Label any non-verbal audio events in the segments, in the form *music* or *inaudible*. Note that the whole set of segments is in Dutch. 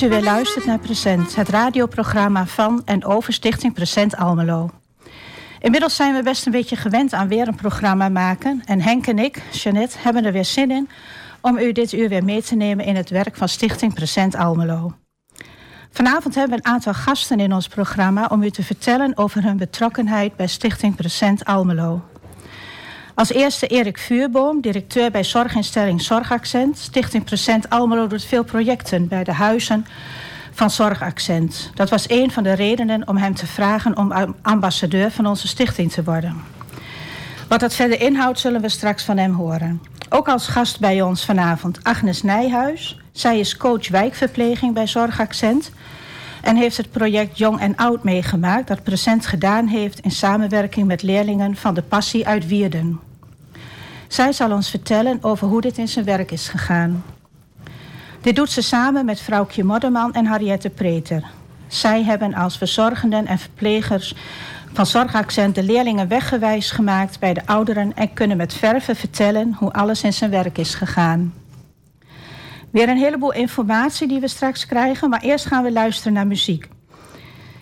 dat u weer luistert naar Present, het radioprogramma van en over Stichting Present Almelo. Inmiddels zijn we best een beetje gewend aan weer een programma maken. En Henk en ik, Jeannette, hebben er weer zin in om u dit uur weer mee te nemen in het werk van Stichting Present Almelo. Vanavond hebben we een aantal gasten in ons programma om u te vertellen over hun betrokkenheid bij Stichting Present Almelo. Als eerste Erik Vuurboom, directeur bij zorginstelling Zorgaccent. Stichting Present Almelo doet veel projecten bij de huizen van Zorgaccent. Dat was een van de redenen om hem te vragen om ambassadeur van onze stichting te worden. Wat dat verder inhoudt zullen we straks van hem horen. Ook als gast bij ons vanavond Agnes Nijhuis. Zij is coach wijkverpleging bij Zorgaccent en heeft het project Jong en Oud meegemaakt dat Present gedaan heeft in samenwerking met leerlingen van de Passie uit Wierden. Zij zal ons vertellen over hoe dit in zijn werk is gegaan. Dit doet ze samen met vrouwtje Modderman en Harriette Preter. Zij hebben als verzorgenden en verplegers van Zorgaccent de leerlingen weggewijs gemaakt bij de ouderen en kunnen met verven vertellen hoe alles in zijn werk is gegaan. Weer een heleboel informatie die we straks krijgen, maar eerst gaan we luisteren naar muziek.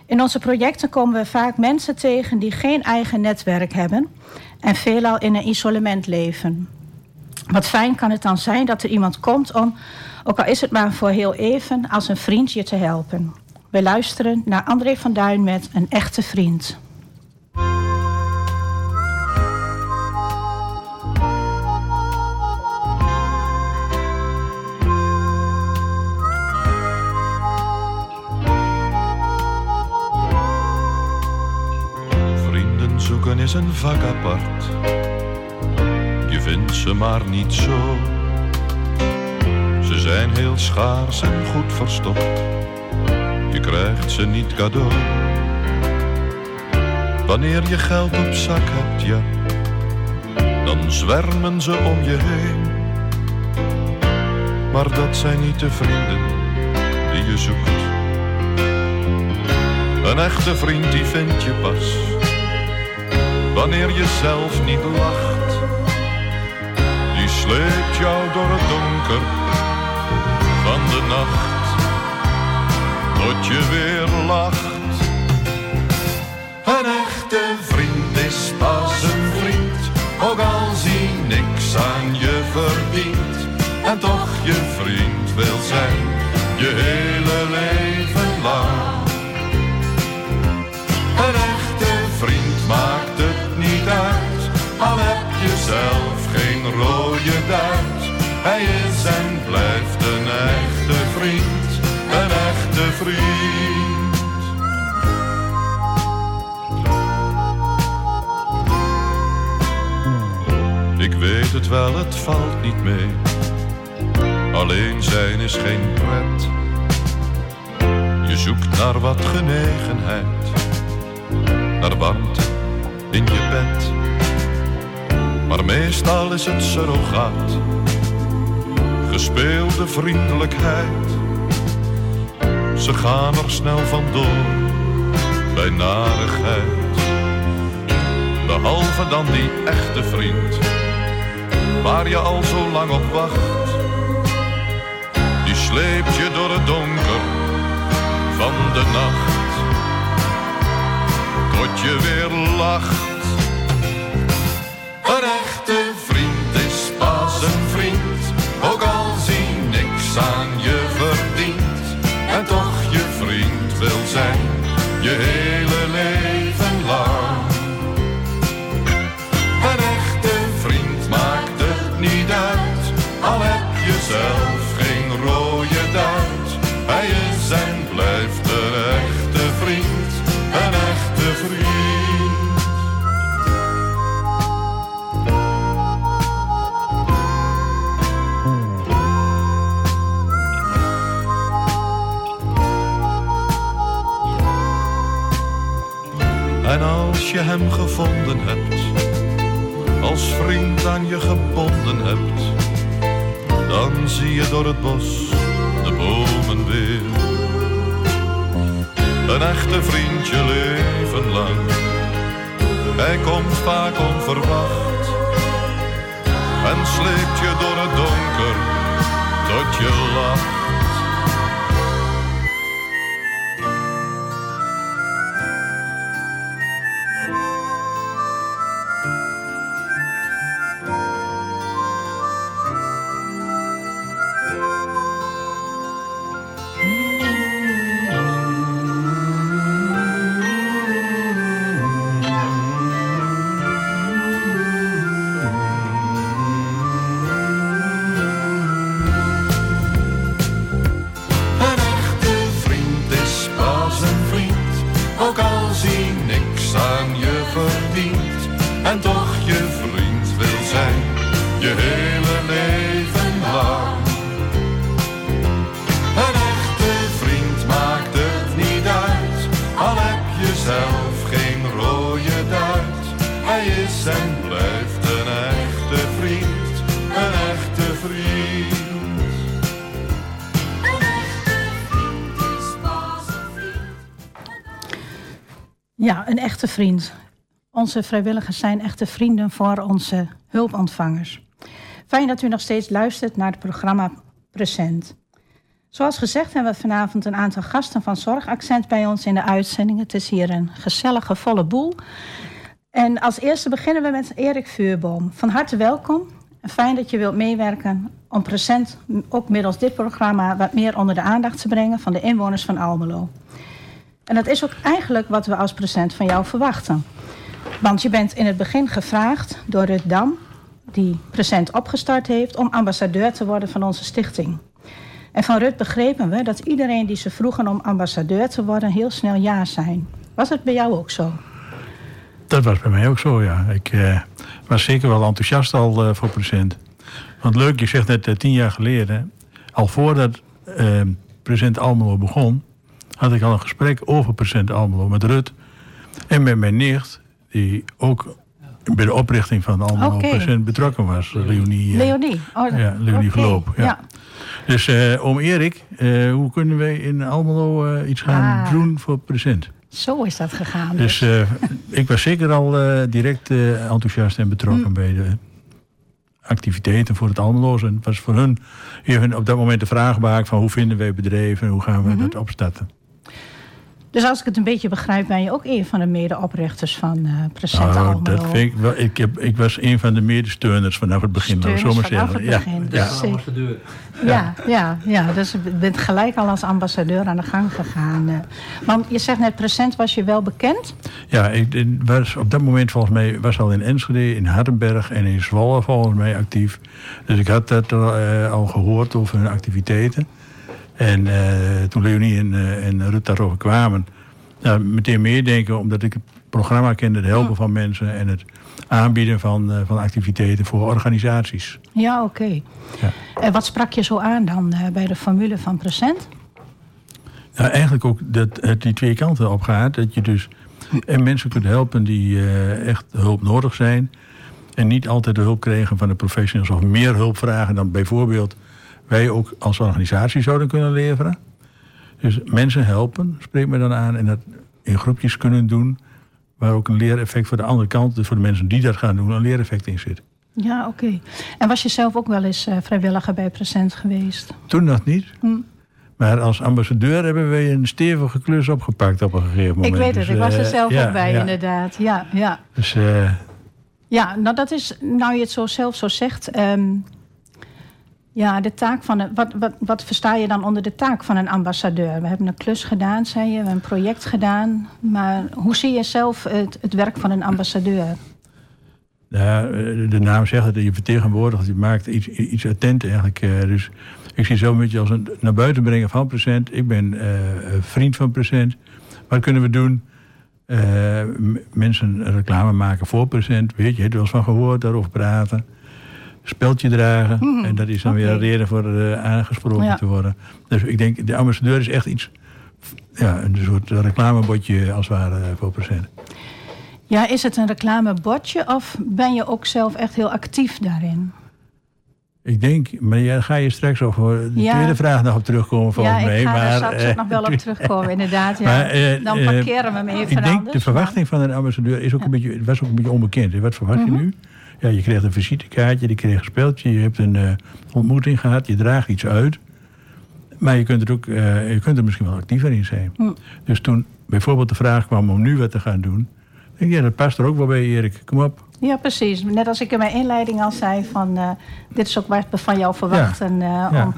In onze projecten komen we vaak mensen tegen die geen eigen netwerk hebben en veelal in een isolement leven. Wat fijn kan het dan zijn dat er iemand komt om, ook al is het maar voor heel even, als een vriend je te helpen. We luisteren naar André van Duin met Een echte vriend. Een vak apart. Je vindt ze maar niet zo. Ze zijn heel schaars en goed verstopt. Je krijgt ze niet cadeau. Wanneer je geld op zak hebt, ja, dan zwermen ze om je heen. Maar dat zijn niet de vrienden die je zoekt. Een echte vriend die vind je pas wanneer je zelf niet lacht. Die sleept jou door het donker van de nacht, tot je weer lacht. Een echte vriend is pas een vriend, ook al zie niks aan je verdient. En toch je vriend wil zijn, je hele rode duit. Hij is en blijft een echte vriend, een echte vriend. Ik weet het wel, het valt niet mee. Alleen zijn is geen pret. Je zoekt naar wat genegenheid, naar warmte in je bed. Meestal is het surrogaat, gespeelde vriendelijkheid. Ze gaan er snel vandoor bij narigheid. Behalve dan die echte vriend, waar je al zo lang op wacht. Die sleept je door het donker van de nacht tot je weer lacht. Zijn, je je hem gevonden hebt, als vriend aan je gebonden hebt, dan zie je door het bos de bomen weer. Een echte vriendje leven lang, hij komt vaak onverwacht en sleept je door het donker tot je lacht. Vriend. Onze vrijwilligers zijn echte vrienden voor onze hulpontvangers. Fijn dat u nog steeds luistert naar het programma Present. Zoals gezegd hebben we vanavond een aantal gasten van Zorgaccent bij ons in de uitzending. Het is hier een gezellige, volle boel. En als eerste beginnen we met Erik Vuurboom. Van harte welkom. Fijn dat je wilt meewerken om Present, ook middels dit programma, wat meer onder de aandacht te brengen van de inwoners van Almelo. En dat is ook eigenlijk wat we als present van jou verwachten. Want je bent in het begin gevraagd door Rut Dam, die present opgestart heeft, om ambassadeur te worden van onze stichting. En van Rut begrepen we dat iedereen die ze vroegen om ambassadeur te worden, heel snel ja zijn. Was het bij jou ook zo? Dat was bij mij ook zo, ja. Ik eh, was zeker wel enthousiast al uh, voor present. Want leuk, je zegt net uh, tien jaar geleden, al voordat present Almelo begon, had ik al een gesprek over present Almelo met Rut en met mijn nicht, die ook bij de oprichting van Almelo Oké. present betrokken was. Leonie. eh, Leonie. Oh, ja, Leonie. Verloop. Ja. Ja. Dus eh oom Erik, eh, hoe kunnen wij in Almelo iets gaan Ah. doen voor present? Zo is dat gegaan. Dus Dus. ik was zeker al direct enthousiast en betrokken bij de activiteiten voor het Almeloos. En het was voor hun even op dat moment de vraagbaak van hoe vinden wij bedrijven en hoe gaan we dat opstarten. Dus als ik het een beetje begrijp, ben je ook een van de medeoprichters van eh Present Nou, Almelo. dat vind ik, wel, ik, heb, ik was een van de medesteuners vanaf het begin. zo Steuners maar vanaf zeggen. het begin. Ja, Dus, ja. ambassadeur. Ja, ja, ja, dus je bent gelijk al als ambassadeur aan de gang gegaan. eh. Want je zegt net, present was je wel bekend. Ja, ik ik was op dat moment volgens mij was al in Enschede, in Hardenberg en in Zwolle volgens mij actief. Dus ik had dat al, eh, al gehoord over hun activiteiten. En eh, toen Leonie en, eh, en Rut daarover kwamen, nou, meteen meedenken, omdat ik het programma kende, het helpen van mensen en het aanbieden van, eh, van activiteiten voor organisaties. Ja, oké. Ja. En wat sprak je zo aan dan bij de formule van present? Nou, eigenlijk ook dat het die twee kanten op gaat. Dat je dus en mensen kunt helpen die echt hulp nodig zijn. En niet altijd de hulp krijgen van de professionals of meer hulp vragen dan bijvoorbeeld wij ook als organisatie zouden kunnen leveren. Dus mensen helpen, spreek me dan aan, en dat in groepjes kunnen doen. Waar ook een leereffect voor de andere kant, dus voor de mensen die dat gaan doen, een leereffect in zit. Ja, oké. En was je zelf ook wel eens eh, vrijwilliger bij present geweest? Toen nog niet. Hm. Maar als ambassadeur hebben wij een stevige klus opgepakt op een gegeven moment. Ik weet het, Dus, ik was er eh, zelf ook bij, ja. inderdaad. Ja, ja. Dus eh, Ja, nou dat is, nou je het zo zelf zo zegt. ehm, ja, de taak van een, wat, wat, wat versta je dan onder de taak van een ambassadeur? We hebben een klus gedaan, zei je, we hebben een project gedaan. Maar hoe zie je zelf het, het werk van een ambassadeur? Eh, de naam zegt het, je vertegenwoordigt, je maakt iets, iets attent eigenlijk. eh, Dus ik zie zo een beetje als een naar buiten brengen van present. Ik ben eh, vriend van present. Wat kunnen we doen? M- mensen reclame maken voor present. Weet je, je hebt er wel eens van gehoord, daarover praten. Speldje dragen. en dat is dan weer een reden voor eh, aangesproken Ja. te worden. Dus ik denk, de ambassadeur is echt iets... Ja, een soort reclamebordje als het ware eh, voor present. Ja, is het een reclamebordje of ben je ook zelf echt heel actief daarin? Ik denk, maar ja, daar ga je straks over de Ja. tweede vraag nog op terugkomen volgens ja, mij. ik ga maar, er straks eh, nog wel op *laughs* terugkomen, inderdaad. Ja. maar, eh, Dan eh, parkeren we hem even Ik denk, anders, de verwachting van een ambassadeur is ook een beetje, was ook een beetje onbekend. Wat verwacht Mhm. je nu? Ja, je krijgt een visitekaartje, je krijgt een speeltje, je hebt een eh, ontmoeting gehad, je draagt iets uit. Maar je kunt, er ook, eh, je kunt er misschien wel actiever in zijn. Hm. Dus toen bijvoorbeeld de vraag kwam om nu wat te gaan doen, denk ik, ja, dat past er ook wel bij, Erik. Kom op. Ja, precies. Net als ik in mijn inleiding al zei van eh, dit is ook wat we van jou verwachten Ja. om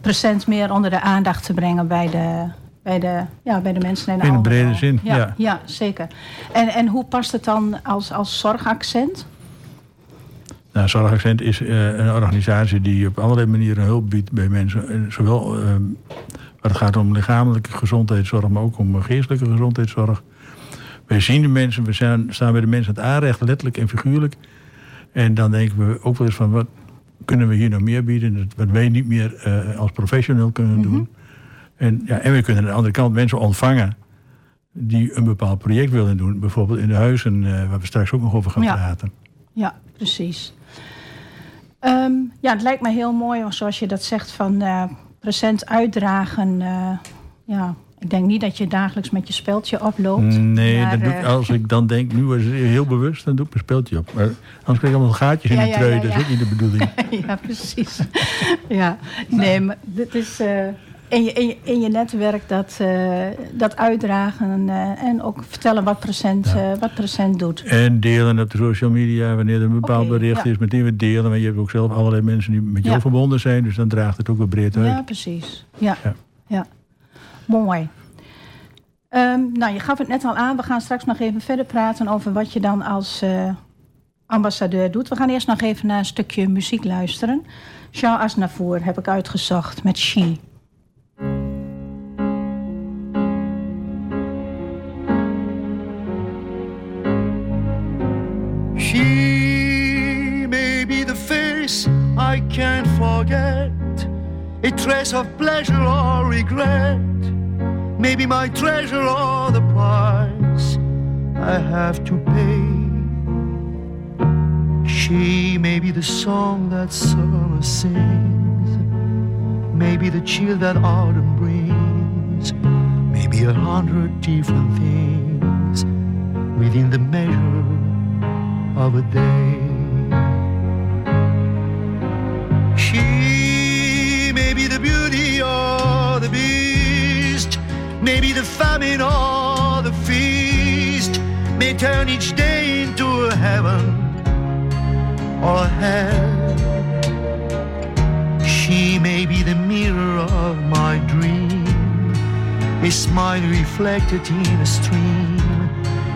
present meer onder de aandacht te brengen bij de, bij de, ja, bij de mensen in In een brede zin, Ja, ja. ja, zeker. En, en hoe past het dan als, als zorgaccent? Nou, Zorgaccent is eh, een organisatie die op allerlei manieren hulp biedt bij mensen. eh, Zowel eh, Maar het gaat om lichamelijke gezondheidszorg, maar ook om geestelijke gezondheidszorg. Wij zien de mensen, we zijn, staan bij de mensen het aanrecht, letterlijk en figuurlijk. En dan denken we ook wel eens van, wat kunnen we hier nog meer bieden? Wat wij niet meer uh, als professional kunnen doen. en, ja, en we kunnen aan de andere kant mensen ontvangen die een bepaald project willen doen. Bijvoorbeeld in de huizen, uh, waar we straks ook nog over gaan praten. Ja, precies. Um, ja, het lijkt me heel mooi, zoals je dat zegt, van uh, present uitdragen. Uh, ja, ik denk niet dat je dagelijks met je speeltje oploopt. Nee, maar, dat doe ik, als ik dan denk, nu was het heel bewust, dan doe ik mijn speeltje op. Maar anders krijg ik allemaal gaatjes in de trui, ja, dat is ook niet de bedoeling. *laughs* ja, precies. ja, nee, maar dit is... In je, in je, in je netwerk dat, uh, dat uitdragen uh, en ook vertellen wat procent, ja. uh, wat procent doet. En delen op de social media wanneer er een bepaald okay, bericht ja. is, meteen weer delen. Maar je hebt ook zelf allerlei mensen die met jou verbonden zijn, dus dan draagt het ook weer breed uit. Ja, precies. Ja, ja. mooi. Um, nou, je gaf het net al aan. We gaan straks nog even verder praten over wat je dan als ambassadeur doet. We gaan eerst nog even naar een stukje muziek luisteren. Jean Asnavour heb ik uitgezocht met. She I can't forget, a trace of pleasure or regret, maybe my treasure or the price I have to pay. She may be the song that summer sings, maybe the chill that autumn brings, maybe a hundred different things within the measure of a day. She may be the beauty or the beast, maybe the famine or the feast, may turn each day into a heaven or a hell. She may be the mirror of my dream, a smile reflected in a stream.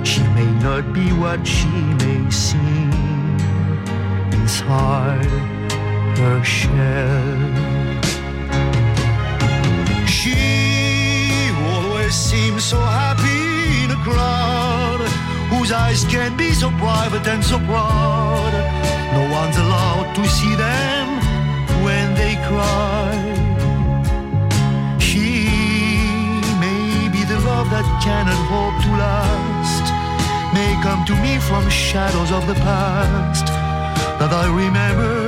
She may not be what she may seem inside her shell. So happy in a crowd whose eyes can be so private and so proud. No one's allowed to see them when they cry. She may be the love that cannot hope to last may come to me from shadows of the past that I remember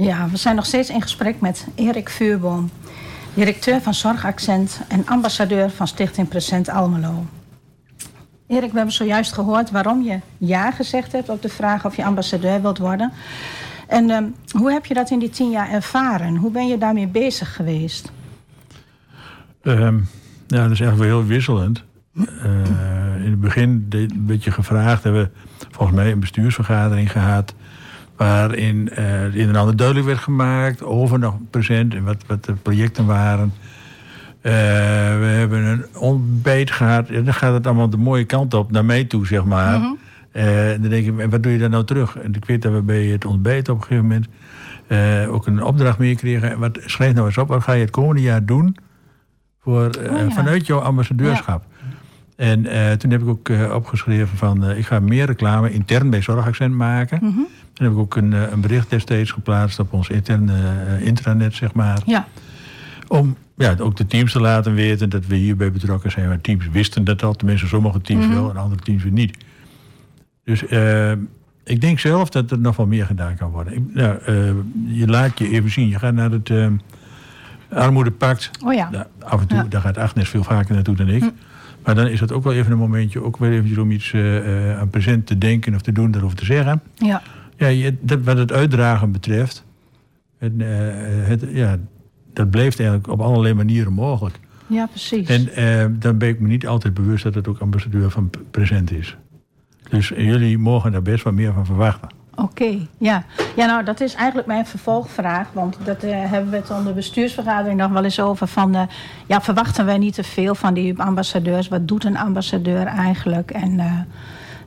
Ja, we zijn nog steeds in gesprek met Erik Vuurboom, directeur van Zorgaccent en ambassadeur van Stichting Present Almelo. Erik, we hebben zojuist gehoord waarom je ja gezegd hebt op de vraag of je ambassadeur wilt worden. En um, hoe heb je dat in die tien jaar ervaren? Hoe ben je daarmee bezig geweest? Um, ja, dat is eigenlijk wel heel wisselend. Uh, in het begin een beetje gevraagd hebben we volgens mij een bestuursvergadering gehad waarin uh, het een en ander duidelijk werd gemaakt over nog present en wat, wat de projecten waren. Uh, we hebben een ontbijt gehad. En dan gaat het allemaal de mooie kant op, naar mij toe, zeg maar. Mm -hmm. uh, en dan denk ik, wat doe je dan nou terug? En ik weet dat we bij het ontbijt op een gegeven moment uh, ook een opdracht meekregen. Wat schrijf nou eens op, wat ga je het komende jaar doen voor, oh, ja. vanuit jouw ambassadeurschap? Ja. En toen heb ik ook opgeschreven van, ik ga meer reclame intern bij Zorgaccent maken. Mm -hmm. En heb ik ook een, een, bericht destijds geplaatst op ons interne intranet, zeg maar. Ja. Om ja, ook de teams te laten weten dat we hierbij betrokken zijn. Maar teams wisten dat al, tenminste sommige teams mm -hmm. wel en andere teams weer niet. Dus ik denk zelf dat er nog wel meer gedaan kan worden. Ik, nou, eh, je laat je even zien. Je gaat naar het Armoedepact. Oh ja. Nou, af en toe, Ja. daar gaat Agnes veel vaker naartoe dan ik. Hm. Maar dan is dat ook wel even een momentje... ook wel eventjes om iets eh, aan present te denken of te doen, daarover te zeggen. Ja. Ja, je, dat, wat het uitdragen betreft... Het, eh, het, ja, dat blijft eigenlijk op allerlei manieren mogelijk. ja, precies. En eh, dan ben ik me niet altijd bewust dat het ook ambassadeur van present is. Dus jullie mogen daar best wat meer van verwachten. Oké, ja. Ja, nou, dat is eigenlijk mijn vervolgvraag. Want dat eh, hebben we het onder de bestuursvergadering nog wel eens over. Van, eh, ja, verwachten wij niet te veel van die ambassadeurs? Wat doet een ambassadeur eigenlijk? En, eh,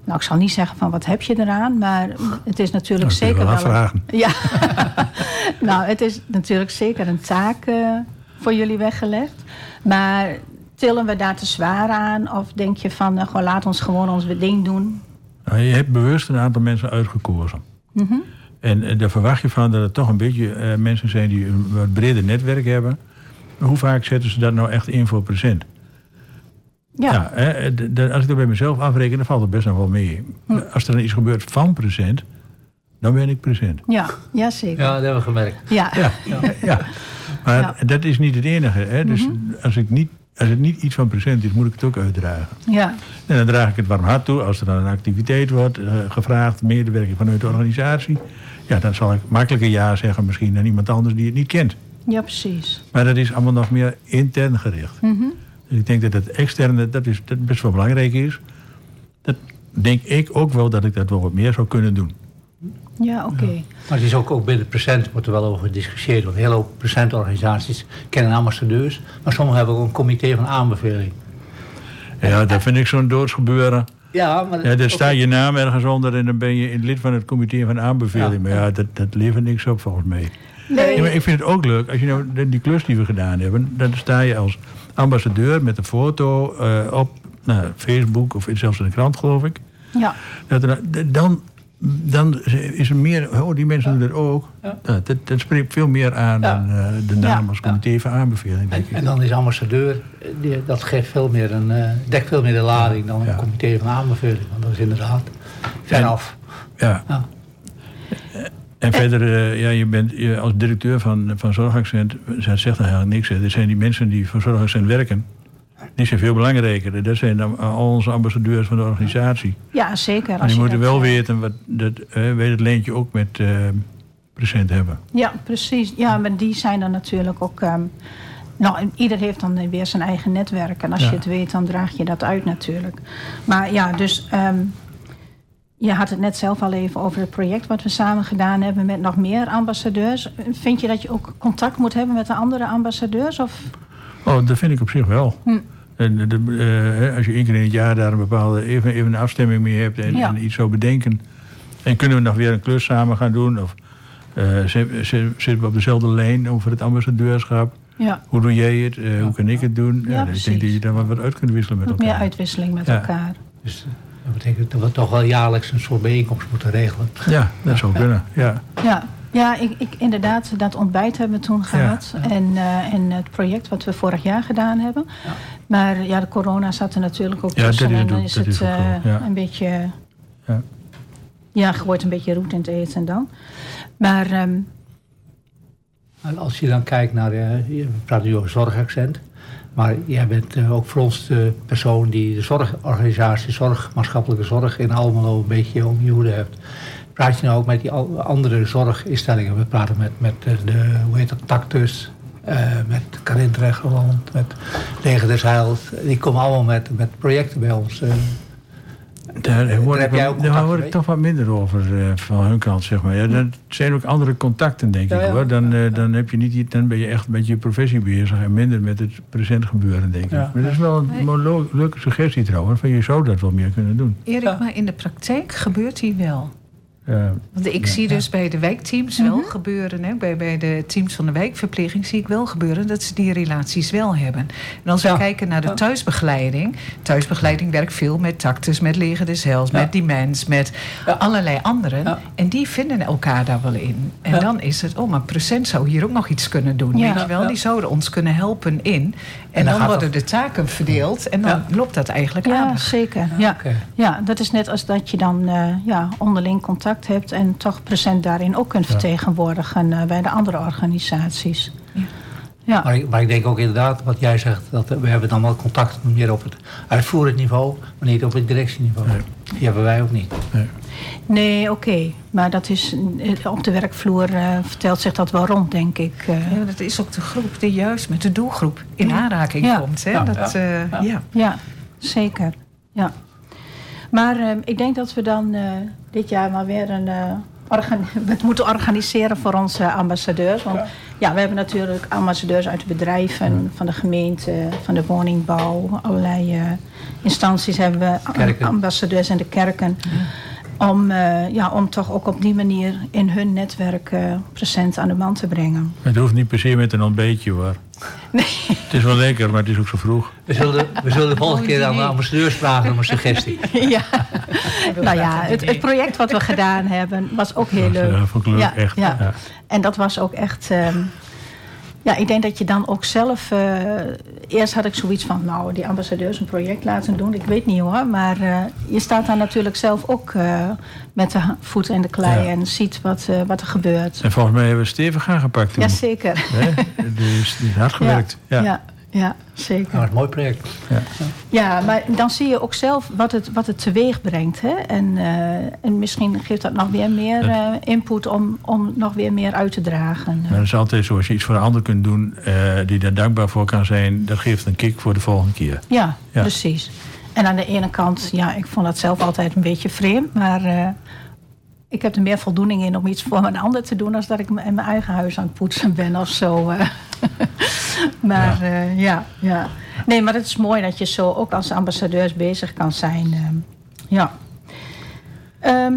nou, ik zal niet zeggen van wat heb je eraan. Maar het is natuurlijk Nou, zeker wel een- afvragen. *laughs* Ja, *laughs* nou, het is natuurlijk zeker een taak voor jullie weggelegd. Maar tillen we daar te zwaar aan? Of denk je van, gewoon, laat ons gewoon ons ding doen? Je hebt bewust een aantal mensen uitgekozen. Mhm. En eh, daar verwacht je van dat het toch een beetje eh, mensen zijn die een wat breder netwerk hebben. Maar hoe vaak zetten ze dat nou echt in voor present? Ja, hè, eh, d- d- als ik dat bij mezelf afreken, dan valt het best nog wel mee. Hm. Als er dan iets gebeurt van present, dan ben ik present. ja, ja, zeker. Ja, dat hebben we gemerkt. Ja, Ja, *laughs* ja. Maar Ja. dat is niet het enige. Hè? Dus als, ik niet, als het niet iets van present is, moet ik het ook uitdragen. ja. En dan draag ik het warm hart toe. Als er dan een activiteit wordt eh, gevraagd, medewerking vanuit de organisatie. Ja, dan zal ik makkelijker ja zeggen misschien aan iemand anders die het niet kent. Ja, precies. Maar dat is allemaal nog meer intern gericht. Mhm. Dus ik denk dat het externe, dat, is, dat best wel belangrijk is. Dat denk ik ook wel dat ik dat wel wat meer zou kunnen doen. Ja, oké. Maar het is ook, ook binnen present wordt er wel over gediscussieerd. Want een hele hoop presentorganisaties kennen ambassadeurs. Maar sommigen hebben ook een comité van aanbeveling. Ja, dat vind ik zo'n doodsgebeuren. Ja, maar... Ja, daar staat je naam ergens onder en dan ben je lid van het comité van aanbeveling. Ja. Maar ja, dat, dat levert niks op volgens mij. Nee. Ja, maar ik vind het ook leuk, als je nou die klus die we gedaan hebben, dan sta je als ambassadeur met een foto eh, op nou, Facebook of zelfs in de krant, geloof ik. Ja, Dat er, dan, dan is er meer, oh, die mensen doen dat ook. Ja. Nou, dat, dat spreekt veel meer aan Ja. dan eh, de naam als comité van aanbeveling, En, denk ik. en dan is ambassadeur, eh, die, dat geeft veel meer een, eh, dekt veel meer de lading dan Ja. een comité van aanbeveling. Want dat is inderdaad veraf. Ja. Ja. En verder, ja, je bent je, als directeur van, van Zorgaccent, dat zegt eigenlijk niks. Hè. Er zijn die mensen die voor Zorgaccent werken, die zijn veel belangrijker. Dat zijn dan al onze ambassadeurs van de organisatie. ja zeker. Als die je moeten dat, wel eh, weten, wat, dat, eh, weet het leentje ook met eh present hebben. Ja, precies. Ja, maar die zijn dan natuurlijk ook... ehm, nou, en ieder heeft dan weer zijn eigen netwerk. En als Ja. je het weet, dan draag je dat uit natuurlijk. Maar ja, dus... ehm, je had het net zelf al even over het project wat we samen gedaan hebben met nog meer ambassadeurs. Vind je dat je ook contact moet hebben met de andere ambassadeurs? Of? Oh, dat vind ik op zich wel. Hm. En de, eh, hè, als je één keer in het jaar daar een bepaalde even, even een afstemming mee hebt en, Ja. en iets zou bedenken. En kunnen we nog weer een klus samen gaan doen? Of eh, zit- zit- zitten we op dezelfde lijn over het ambassadeurschap? Ja, Hoe doe jij het? Eh, Hoe kan ik het doen? Ja, ik denk dat je daar wel wat uit kunt wisselen met wat elkaar. meer uitwisseling met Ja. elkaar. Dus eh, dat betekent dat we toch wel jaarlijks een soort bijeenkomst moeten regelen. Ja, dat zou kunnen. Ja. Ja, ja ik, ik, inderdaad, dat ontbijt hebben we toen gehad. ja. En, eh, en het project wat we vorig jaar gedaan hebben. Ja. Maar ja, de corona zat er natuurlijk ook Ja, tussen. dat is en het dan ook- is dat het is eh, ja. een beetje... Ja. Ja, je wordt een beetje roet in het eten dan. Maar ehm, En als je dan kijkt naar, eh, we praten nu over zorgaccent, maar jij bent eh, ook voor ons de persoon die de zorgorganisatie, zorg, maatschappelijke zorg in Almelo een beetje om je hoede hebt. Praat je nou ook met die andere zorginstellingen? We praten met, met eh, de, hoe heet dat, Tactus, eh, met Karin Trechterland, met Leger des Heils. Die komen allemaal met, met projecten bij ons. eh. Daar hoor, heb ik, jij wel- ook daar hoor ik toch wat minder over eh, van hun kant, zeg maar. Ja, dat zijn ook andere contacten, denk Ja, ik ja. hoor. Dan, dan, heb je niet, dan ben je echt met je professie bezig en minder met het present gebeuren, denk ik. Ja. Maar dat is wel een leuke suggestie trouwens. Van je zou dat wel meer kunnen doen. Erik, Ja. maar in de praktijk gebeurt die wel. Ja. Want ik zie dus bij de wijkteams wel gebeuren, hè, bij, bij de teams van de wijkverpleging zie ik wel gebeuren dat ze die relaties wel hebben. En als we Ja. kijken naar de Ja. thuisbegeleiding, thuisbegeleiding werkt veel met tactus, met Leger des Heils, Ja. met Dimens, met Ja. allerlei anderen. Ja. En die vinden elkaar daar wel in. En Ja. dan is het, oh, maar Present zou hier ook nog iets kunnen doen. Ja. Weet je wel? Ja. Die zouden ons kunnen helpen in. En, En dan worden de taken verdeeld en dan Ja. loopt dat eigenlijk ja, aardig. zeker. Ja. Ja, dat is net als dat je dan eh, ja, onderling contact contact hebt en toch present daarin ook kunt vertegenwoordigen eh, bij de andere organisaties. Ja. Maar, ik, maar ik denk ook inderdaad, wat jij zegt, dat we hebben dan wel contact meer op het uitvoerend niveau, maar niet op het directieniveau. Die hebben wij ook niet. Nee. Nee, oké. Maar dat is, eh, op de werkvloer eh, vertelt zich dat wel rond, denk ik. eh. Ja, dat is ook de groep die juist met de doelgroep in aanraking Ja. komt. Hè? Ja. Dat, eh, ja. Ja, zeker. Ja. Maar eh, ik denk dat we dan eh, dit jaar maar weer een. eh, organ- het *laughs* moeten organiseren voor onze ambassadeurs. Want ja. we hebben natuurlijk ambassadeurs uit de bedrijven, van de gemeente, van de woningbouw, allerlei eh, instanties hebben we Kerken. ambassadeurs en de kerken. Om, eh, ja, om toch ook op die manier in hun netwerk eh, present aan de man te brengen. Het hoeft niet per se met een ontbijtje hoor. Nee. Het is wel lekker, maar het is ook zo vroeg. We zullen, we zullen de volgende keer aan de idee. ambassadeurs vragen om een suggestie. *laughs* ja. nou ja, het, het project wat we gedaan hebben was ook heel leuk. Ja, vond ik leuk, Ja, echt. ja. Ja. En dat was ook echt. ehm, ja, ik denk dat je dan ook zelf. eh, eerst had ik zoiets van, nou, die ambassadeurs een project laten doen. Ik weet niet hoor. Maar eh, je staat daar natuurlijk zelf ook eh, met de voet in de klei Ja. en ziet wat, wat er gebeurt. En volgens mij hebben we stevig aangepakt toen. Jazeker. Dus die is hard *laughs* gewerkt. Ja. Ja, ja, ja, zeker. Nou, een mooi project. Ja, maar dan zie je ook zelf wat het, wat het teweeg brengt. Hè? En, eh, en misschien geeft dat nog weer meer eh, input om, om nog weer meer uit te dragen. Maar dat is altijd zo, als je iets voor een ander kunt doen eh, die daar dankbaar voor kan zijn, dat geeft een kick voor de volgende keer. Ja, Ja. precies. En aan de ene kant, ja, ik vond dat zelf altijd een beetje vreemd. Maar eh, ik heb er meer voldoening in om iets voor een ander te doen... als dat ik in mijn eigen huis aan het poetsen ben of zo. eh. *laughs* maar ja. ja, ja. Nee, maar het is mooi dat je zo ook als ambassadeurs bezig kan zijn. ehm. ja. Ehm,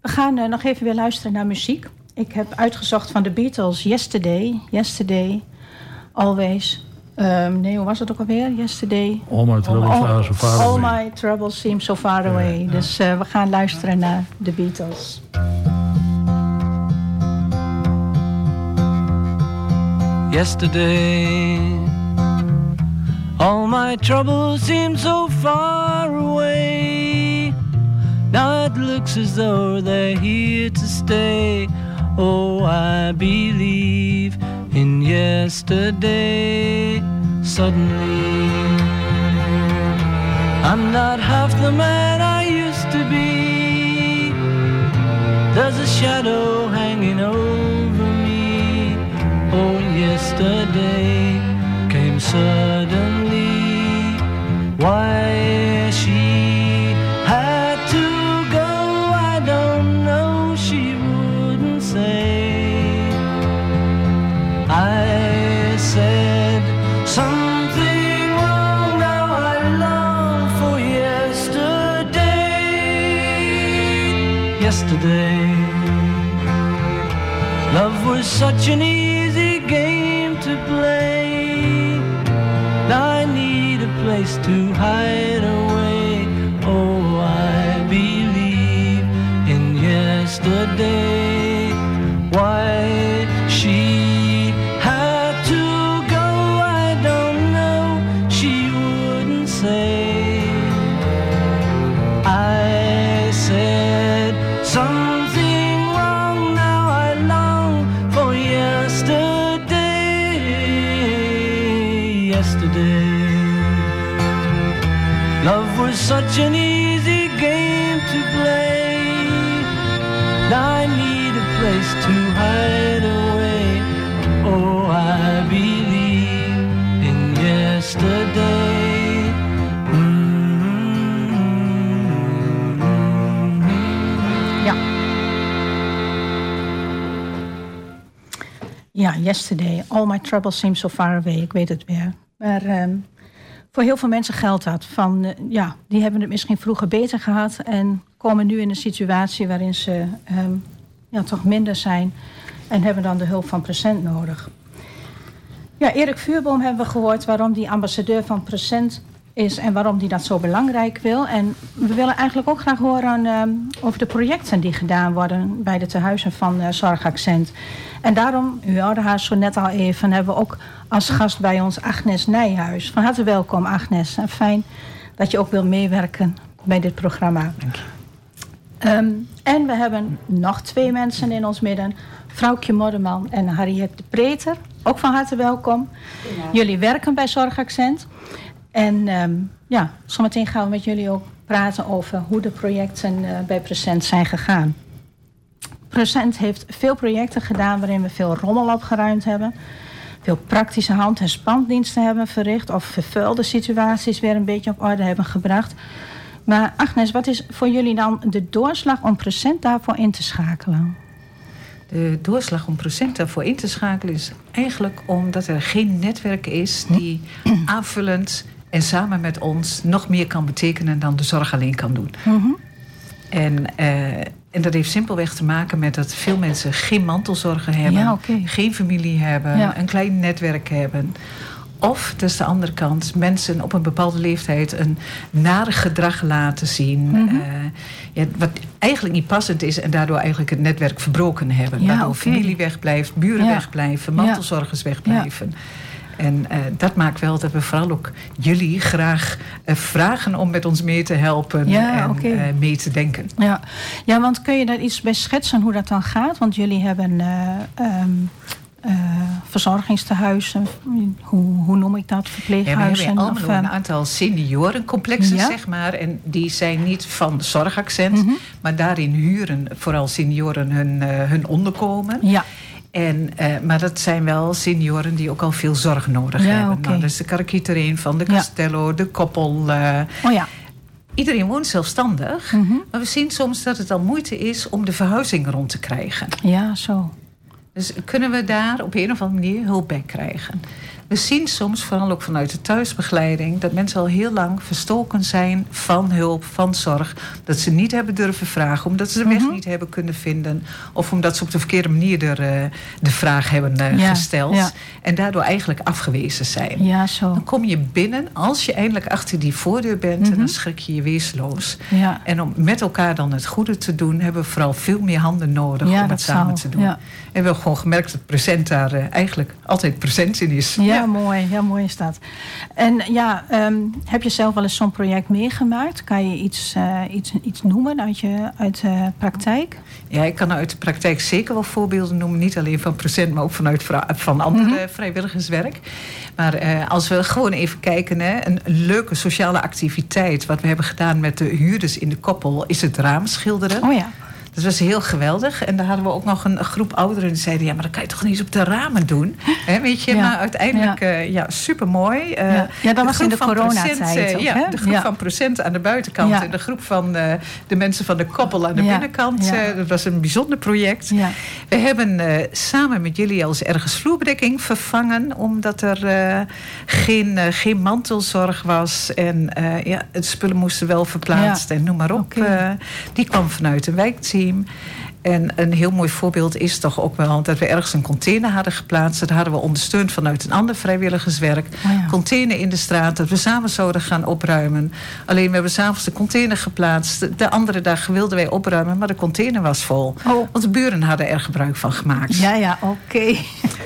we gaan eh, nog even weer luisteren naar muziek. Ik heb uitgezocht van de Beatles Yesterday. Yesterday, Always. Ehm, nee, hoe was het ook alweer? Yesterday. All my troubles are so far all away. my troubles seem so far away. Dus eh, we gaan luisteren naar de Beatles. yesterday. All my troubles seem so far away. Now it looks as though they're here to stay. Oh, I believe in yesterday. Suddenly, I'm not half the man I used to be. There's a shadow hanging over me. Oh, yesterday came suddenly. Was such an easy game to play. I need a place to hide away. Oh, I believe in yesterday. Such an easy game to play. I need a place to hide away. Oh, I believe in yesterday. Mm-hmm. Ja, yesterday. All my troubles seem so far away. Maar ehm, voor heel veel mensen geldt dat. Van, eh, ja, die hebben het misschien vroeger beter gehad... en komen nu in een situatie waarin ze ehm, ja, toch minder zijn... en hebben dan de hulp van Present nodig. Ja, Erik Vuurboom hebben we gehoord waarom die ambassadeur van Present is en waarom die dat zo belangrijk wil. En we willen eigenlijk ook graag horen ehm, over de projecten die gedaan worden bij de tehuizen van eh, Zorgaccent. En daarom, u hoorde haar zo net al even, hebben we ook als gast bij ons Agnes Nijhuis. Van harte welkom Agnes en fijn dat je ook wil meewerken bij dit programma. Ehm, en we hebben nog twee mensen in ons midden. Vrouwtje Modderman en Harriet de Preter. Ook van harte welkom. Jullie werken bij Zorgaccent. En ehm, ja, zometeen gaan we met jullie ook praten over hoe de projecten eh, bij Present zijn gegaan. Present heeft veel projecten gedaan waarin we veel rommel opgeruimd hebben. Veel praktische hand- en spandiensten hebben verricht. Of vervuilde situaties weer een beetje op orde hebben gebracht. Maar Agnes, wat is voor jullie dan de doorslag om Present daarvoor in te schakelen? De doorslag om procent daarvoor in te schakelen is eigenlijk omdat er geen netwerk is die *clears throat* aanvullend en samen met ons nog meer kan betekenen dan de zorg alleen kan doen. En, eh, en dat heeft simpelweg te maken met dat veel mensen geen mantelzorgen hebben, Ja, geen familie hebben, Ja. een klein netwerk hebben. Of, dat is de andere kant, mensen op een bepaalde leeftijd een nare gedrag laten zien. Mhm. eh, ja, wat eigenlijk niet passend is en daardoor eigenlijk het netwerk verbroken hebben. Ja, waardoor oké. familie wegblijft, buren Ja. wegblijven, mantelzorgers wegblijven. En eh, dat maakt wel dat we vooral ook jullie graag eh, vragen om met ons mee te helpen Ja, en eh, mee te denken. Ja. ja, want kun je daar iets bij schetsen hoe dat dan gaat? Want jullie hebben eh, verzorgingstehuizen, hoe, hoe noem ik dat? Ja, we Verpleeghuizen? hebben of, een aantal seniorencomplexen, Ja. zeg maar. En die zijn niet van zorgaccent, Mhm. maar daarin huren vooral senioren hun, hun onderkomen. ja, En, eh, maar dat zijn wel senioren die ook al veel zorg nodig Ja, hebben. oké. Nou, dat is de Karakietereen van de Ja. Castello, de Koppel. eh, oh ja. iedereen woont zelfstandig. Mhm. Maar we zien soms dat het al moeite is om de verhuizing rond te krijgen. Ja, zo. Dus kunnen we daar op een of andere manier hulp bij krijgen? We zien soms, vooral ook vanuit de thuisbegeleiding, dat mensen al heel lang verstoken zijn van hulp, van zorg. Dat ze niet hebben durven vragen, omdat ze de weg Mhm. niet hebben kunnen vinden. Of omdat ze op de verkeerde manier er, eh, de vraag hebben eh, Ja, gesteld. ja. En daardoor eigenlijk afgewezen zijn. Ja, zo. Dan kom je binnen, als je eindelijk achter die voordeur bent, en Mhm. dan schrik je je wezenloos. Ja, En om met elkaar dan het goede te doen, hebben we vooral veel meer handen nodig om het samen te doen. En we hebben gewoon gemerkt dat present daar eh, eigenlijk altijd present in is. Ja, mooi. Ja, mooi is dat. En ja, ehm, heb je zelf wel eens zo'n project meegemaakt? Kan je iets, eh, iets, iets noemen uit je uit de praktijk? Ja, ik kan uit de praktijk zeker wel voorbeelden noemen. Niet alleen van present, maar ook vanuit van andere Mhm. vrijwilligerswerk. Maar eh, als we gewoon even kijken, hè, een leuke sociale activiteit... wat we hebben gedaan met de huurders in de koppel... is het raamschilderen. Oh ja. Dat was heel geweldig. En daar hadden we ook nog een, groep ouderen die zeiden... ja, maar dat kan je toch niet eens op de ramen doen? Weet je, Ja. maar uiteindelijk, Ja. ja, ja supermooi. Eh, Ja. Ja, dat was in de coronatijd eh, ook, ja, de groep van Procent aan de buitenkant... En de groep van eh, de mensen van de koppel aan de binnenkant. Eh, dat was een bijzonder project. We hebben eh, samen met jullie als ergens vloerbedekking vervangen... omdat er eh, geen, eh, geen mantelzorg was. En eh, ja, het spullen moesten wel verplaatst en noem maar op. Eh, die kwam vanuit een team. En een heel mooi voorbeeld is toch ook wel dat we ergens een container hadden geplaatst. Dat hadden we ondersteund vanuit een ander vrijwilligerswerk. Oh ja. Container in de straat, dat we samen zouden gaan opruimen. Alleen we hebben s'avonds de container geplaatst. De andere dag wilden wij opruimen, maar de container was vol. Oh. Want de buren hadden er gebruik van gemaakt. Ja, ja, oké.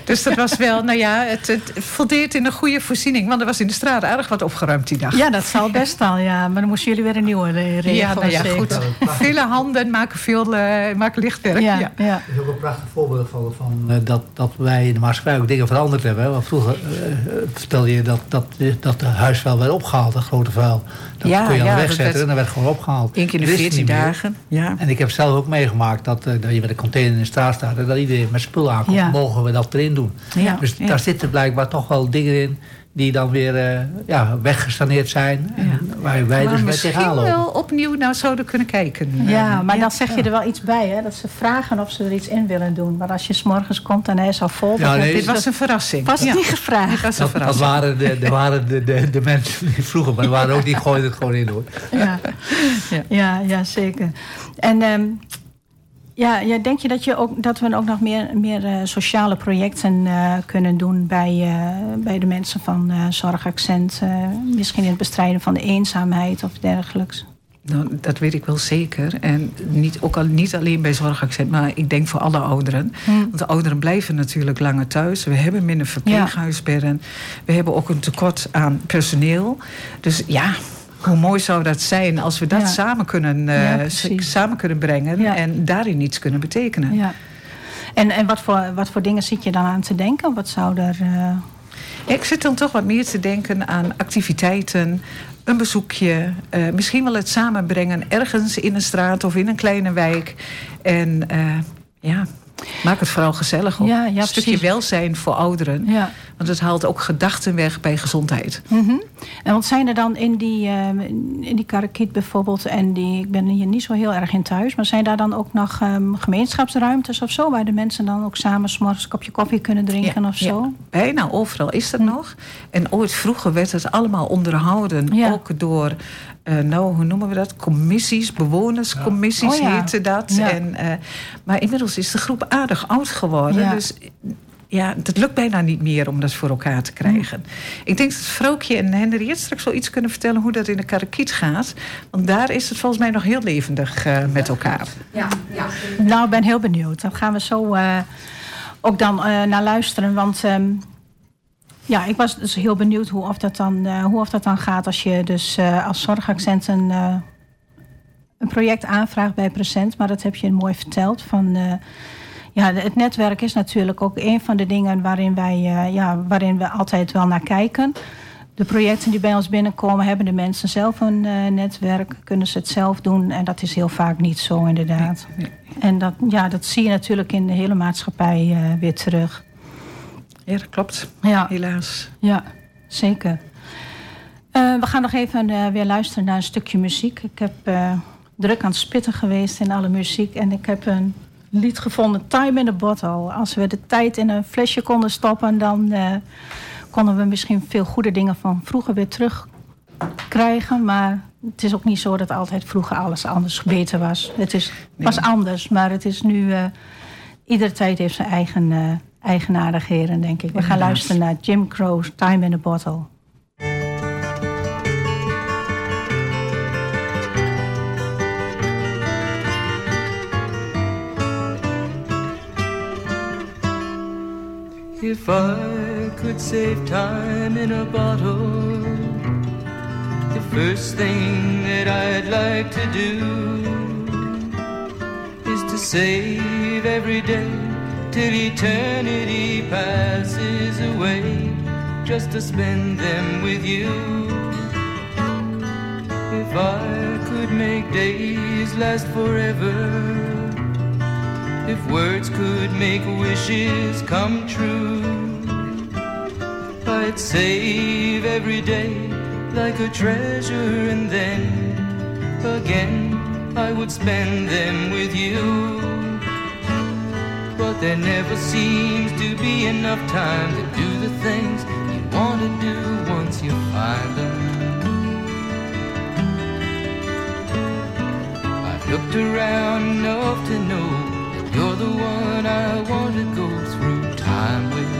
Dus dat was wel, nou ja, het, het voldeert in een goede voorziening. Want er was in de straat aardig wat opgeruimd die dag. Ja, dat zal best al, ja. Maar dan moesten jullie weer een nieuwe re- regelen. Ja, nou ja, goed. Vele handen maken veel eh, maken lichtwerk. Ja, ja. ja. Dat is ook een prachtig voorbeeld van, van eh, dat, dat wij in de maatschappij ook dingen veranderd hebben. Want vroeger eh, eh, vertelde je dat, dat, dat de huisvuil werd opgehaald, dat grote vuil. Dat Ja, kon je aan ja, de weg zetten werd- en dat werd gewoon opgehaald. Eén keer in de is 14 niet meer. dagen. Ja. En ik heb zelf ook meegemaakt dat, eh, dat je met een container in de straat staat... en dat iedereen met spul aankomt. Ja. Mogen we dat erin doen? Ja, Dus ja. daar zitten blijkbaar toch wel dingen in... die dan weer eh, ja, weggestaneerd zijn. En waar wij Maar dus mee misschien tegenaan lopen. wel opnieuw naar zouden kunnen kijken. Ja, Eh, maar dan zeg je er wel iets bij, hè? Dat ze vragen of ze er iets in willen doen. Maar als je s'morgens komt en hij is al vol... Ja, nee, Dit dat was een verrassing. Ja. niet Dit gevraagd. was een Dat, dat waren, de, de, waren de, de, de mensen die vroeger, maar er waren ook die gooiden het gewoon in hoor. Ja, Ja. ja. ja, zeker. En ehm, ja, ja, denk je dat, je ook, dat we ook nog meer, meer eh, sociale projecten eh, kunnen doen bij, eh, bij de mensen van Zorgaccent? misschien in het bestrijden van de eenzaamheid of dergelijks? Nou, dat weet ik wel zeker. En niet, ook al, niet alleen bij zorgaccent, maar ik denk voor alle ouderen. Hm. Want de ouderen blijven natuurlijk langer thuis. We hebben minder verpleeghuisbedden. We hebben ook een tekort aan personeel. Dus ja, hoe mooi zou dat zijn als we dat Ja. samen, kunnen, eh, samen kunnen brengen en daarin iets kunnen betekenen. Ja. En, en wat, voor, wat voor dingen zit je dan aan te denken? Wat zou er... eh, Ik zit dan toch wat meer te denken aan activiteiten, een bezoekje, eh, misschien wel het samenbrengen ergens in een straat of in een kleine wijk. En ja, maak het vooral gezellig op. Ja, ja, een stukje precies. welzijn voor ouderen. ja. Want het haalt ook gedachten weg bij gezondheid. Mhm. En wat zijn er dan in die, eh, in die karakiet bijvoorbeeld... en die, ik ben hier niet zo heel erg in thuis... maar zijn daar dan ook nog ehm, gemeenschapsruimtes of zo... waar de mensen dan ook samen 's morgens een kopje koffie kunnen drinken Ja, of zo? ja. Bijna overal is dat nog. En ooit vroeger werd het allemaal onderhouden. Ook door, eh, nou, hoe noemen we dat? Commissies, bewonerscommissies Oh ja. heette dat. Ja. En, eh, maar inmiddels is de groep aardig oud geworden. Ja. Dus ja, het lukt bijna niet meer om dat voor elkaar te krijgen. Ik denk dat Vrookje en Henriette straks wel iets kunnen vertellen... hoe dat in de karakiet gaat. Want daar is het volgens mij nog heel levendig eh, met elkaar. Nou, ik ben heel benieuwd. Dan gaan we zo eh, ook dan eh, naar luisteren. Want ehm, ja, ik was dus heel benieuwd hoe of dat dan, eh, hoe of dat dan gaat... als je dus eh, als zorgaccent een, eh, een project aanvraagt bij Present. Maar dat heb je mooi verteld. Van, ja, het netwerk is natuurlijk ook een van de dingen... waarin, wij, ja, waarin we altijd wel naar kijken... De projecten die bij ons binnenkomen, hebben de mensen zelf een netwerk, kunnen ze het zelf doen. En dat is heel vaak niet zo, inderdaad. En dat, ja, dat zie je natuurlijk in de hele maatschappij weer terug. Ja, dat klopt. Ja, Helaas. ja zeker. Eh, we gaan nog even eh, weer luisteren naar een stukje muziek. Ik heb eh, druk aan het spitten geweest in alle muziek. En ik heb een lied gevonden, Time in a Bottle. Als we de tijd in een flesje konden stoppen... dan konden we misschien veel goede dingen van vroeger weer terugkrijgen. Maar het is ook niet zo dat altijd vroeger alles anders beter was. Het is, was anders, maar het is nu... iedere tijd heeft zijn eigen eigenaardigheden, denk ik. We gaan luisteren naar Jim Crow's Time in a Bottle. If I could save time in a bottle, the first thing that I'd like to do is to save every day till eternity passes away, just to spend them with you. If I could make days last forever. If words could make wishes come true, I'd save every day like a treasure, and then again I would spend them with you. But there never seems to be enough time to do the things you want to do once you find them. I've looked around enough to know that you're the one I want to go through time with.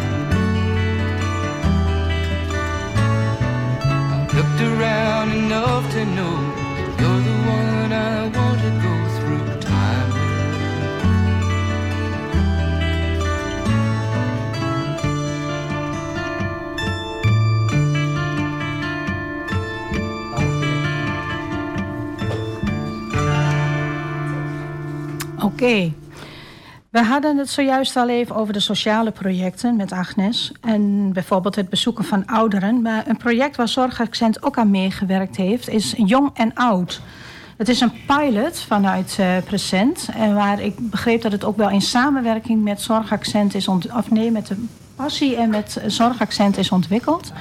Looked around enough to know you're the one I want to go through time with. We hadden het zojuist al even over de sociale projecten met Agnes. En bijvoorbeeld het bezoeken van ouderen. Maar een project waar Zorgaccent ook aan meegewerkt heeft, is Jong en Oud. Het is een pilot vanuit eh Present. En waar ik begreep dat het ook wel in samenwerking met Zorgaccent is ont- of nee, met de passie en met Zorgaccent is ontwikkeld.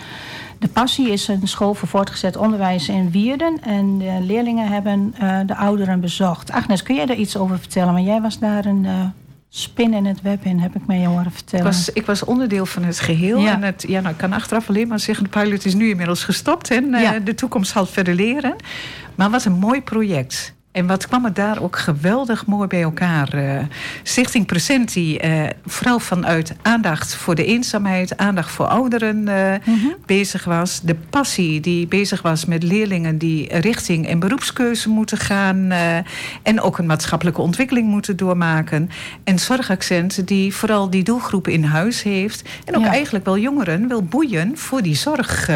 De Passie is een school voor voortgezet onderwijs in Wierden. En de leerlingen hebben eh, de ouderen bezocht. Agnes, kun jij daar iets over vertellen? Want jij was daar een eh, spin in het web in, heb ik mij horen Ik vertellen. was, ik was onderdeel van het geheel. Ja. En het, ja, nou, ik kan achteraf alleen maar zeggen... de pilot is nu inmiddels gestopt. En eh, de toekomst zal verder leren. Maar wat een mooi project. En wat kwam er daar ook geweldig mooi bij elkaar. eh Stichting Present, die eh, vooral vanuit aandacht voor de eenzaamheid... aandacht voor ouderen eh, bezig was. De passie die bezig was met leerlingen... die richting en beroepskeuze moeten gaan... en ook een maatschappelijke ontwikkeling moeten doormaken. En Zorgaccent die vooral die doelgroep in huis heeft... en ook Ja. eigenlijk wel jongeren wil boeien voor die zorg...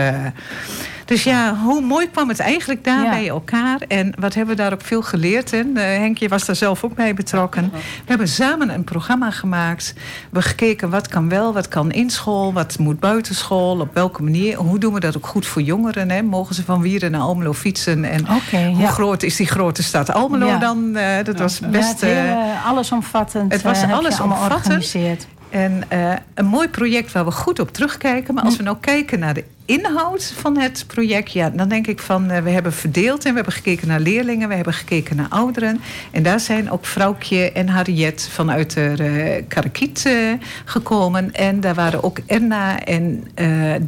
Dus ja, hoe mooi kwam het eigenlijk daar Ja. bij elkaar? En wat hebben we daar ook veel geleerd? Eh, Henkje was daar zelf ook bij betrokken. We hebben samen een programma gemaakt. We gekeken wat kan wel, wat kan in school, wat moet buitenschool, op welke manier. Hoe doen we dat ook goed voor jongeren? Hè? Mogen ze van Wieren naar Almelo fietsen? En hoe ja. groot is die grote stad Almelo Ja. dan? Eh, dat was Ja, best. het heel, eh, allesomvattend. het was allesomvattend. En eh, een mooi project waar we goed op terugkijken. Maar als we nou kijken naar de inhoud van het project, ja, dan denk ik van eh, we hebben verdeeld en we hebben gekeken naar leerlingen, we hebben gekeken naar ouderen. En daar zijn ook Vrouwtje en Harriet vanuit de eh Karakiet gekomen. En daar waren ook Erna en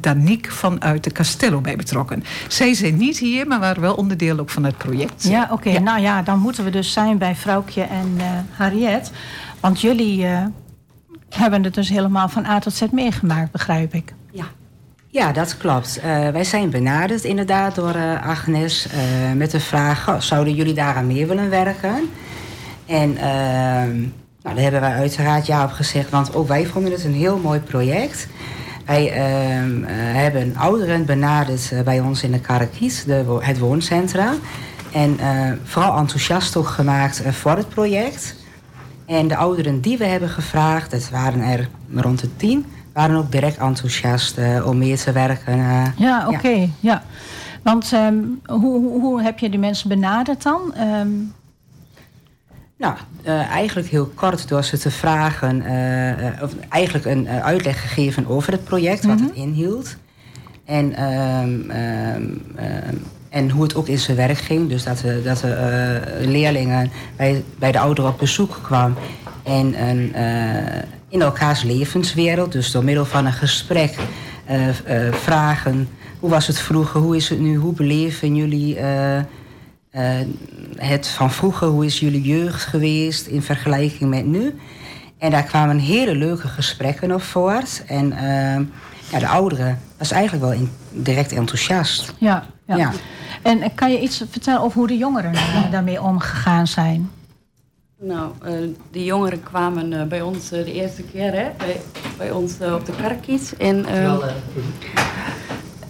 Danique vanuit de Castello bij betrokken. Zij zijn niet hier, maar waren wel onderdeel ook van het project. Ja, oké. Nou ja, dan moeten we dus zijn bij Vrouwtje en Harriet. Want jullie hebben het dus helemaal van A tot Z meegemaakt, begrijp ik. Ja. Ja, dat klopt. Eh, wij zijn benaderd inderdaad door eh, Agnes eh, met de vraag: zouden jullie daaraan mee willen werken? En nou, daar hebben wij uiteraard ja op gezegd, want ook wij vonden het een heel mooi project. Wij hebben ouderen benaderd bij ons in de Karakiet, het wooncentrum. En vooral enthousiast ook gemaakt voor het project. En de ouderen die we hebben gevraagd, dat waren er rond de tien, waren ook direct enthousiast eh, om mee te werken. eh. Ja, oké. Ja. Want ehm, hoe, hoe, hoe heb je die mensen benaderd dan? Ehm, Nou, eh, eigenlijk heel kort door ze te vragen, of eigenlijk een uitleg gegeven over het project, wat het inhield. En, ehm, en hoe het ook in zijn werk ging. Dus dat de, dat de eh, leerlingen bij, bij de ouderen op bezoek kwamen. En eh, in elkaars levenswereld, dus door middel van een gesprek, eh, eh, vragen. Hoe was het vroeger? Hoe is het nu? Hoe beleven jullie eh, eh, het van vroeger? Hoe is jullie jeugd geweest in vergelijking met nu? En daar kwamen hele leuke gesprekken op voort. En eh, ja, de ouderen was eigenlijk wel in- direct enthousiast. ja, ja. Ja. En kan je iets vertellen over hoe de jongeren eh, daarmee omgegaan zijn? Nou, eh, de jongeren kwamen eh, bij ons de eerste keer, hè, bij, bij ons op de karkiet. En,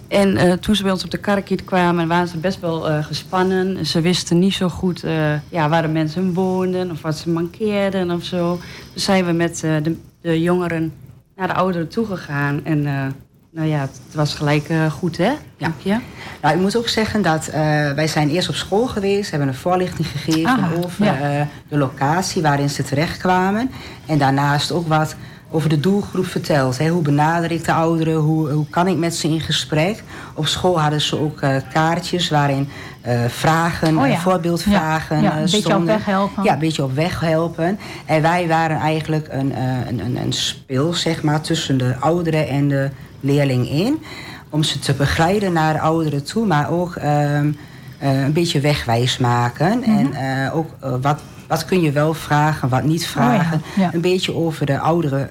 en eh, toen ze bij ons op de karkiet kwamen, waren ze best wel eh, gespannen. Ze wisten niet zo goed eh, ja, waar de mensen woonden of wat ze mankeerden of zo. Dus zijn we met eh, de, de jongeren naar de ouderen toegegaan. En eh, nou ja, het was gelijk eh, goed, hè? Dank je. Nou, ik moet ook zeggen dat eh, wij zijn eerst op school geweest, hebben een voorlichting gegeven Aha, over ja. de locatie waarin ze terechtkwamen. En daarnaast ook wat over de doelgroep verteld. Hè. Hoe benader ik de ouderen? Hoe, hoe kan ik met ze in gesprek? Op school hadden ze ook kaartjes waarin eh, vragen, Oh ja. eh, voorbeeldvragen Ja, ja, eh, een beetje op weg helpen. Ja, een beetje op weg helpen. En wij waren eigenlijk een, een, een, een spil, zeg maar, tussen de ouderen en de leerling in. Om ze te begeleiden naar de ouderen toe, maar ook ehm, eh, een beetje wegwijs maken. Mhm. En ook wat, wat kun je wel vragen, wat niet vragen. Oh ja. Een beetje over de ouderen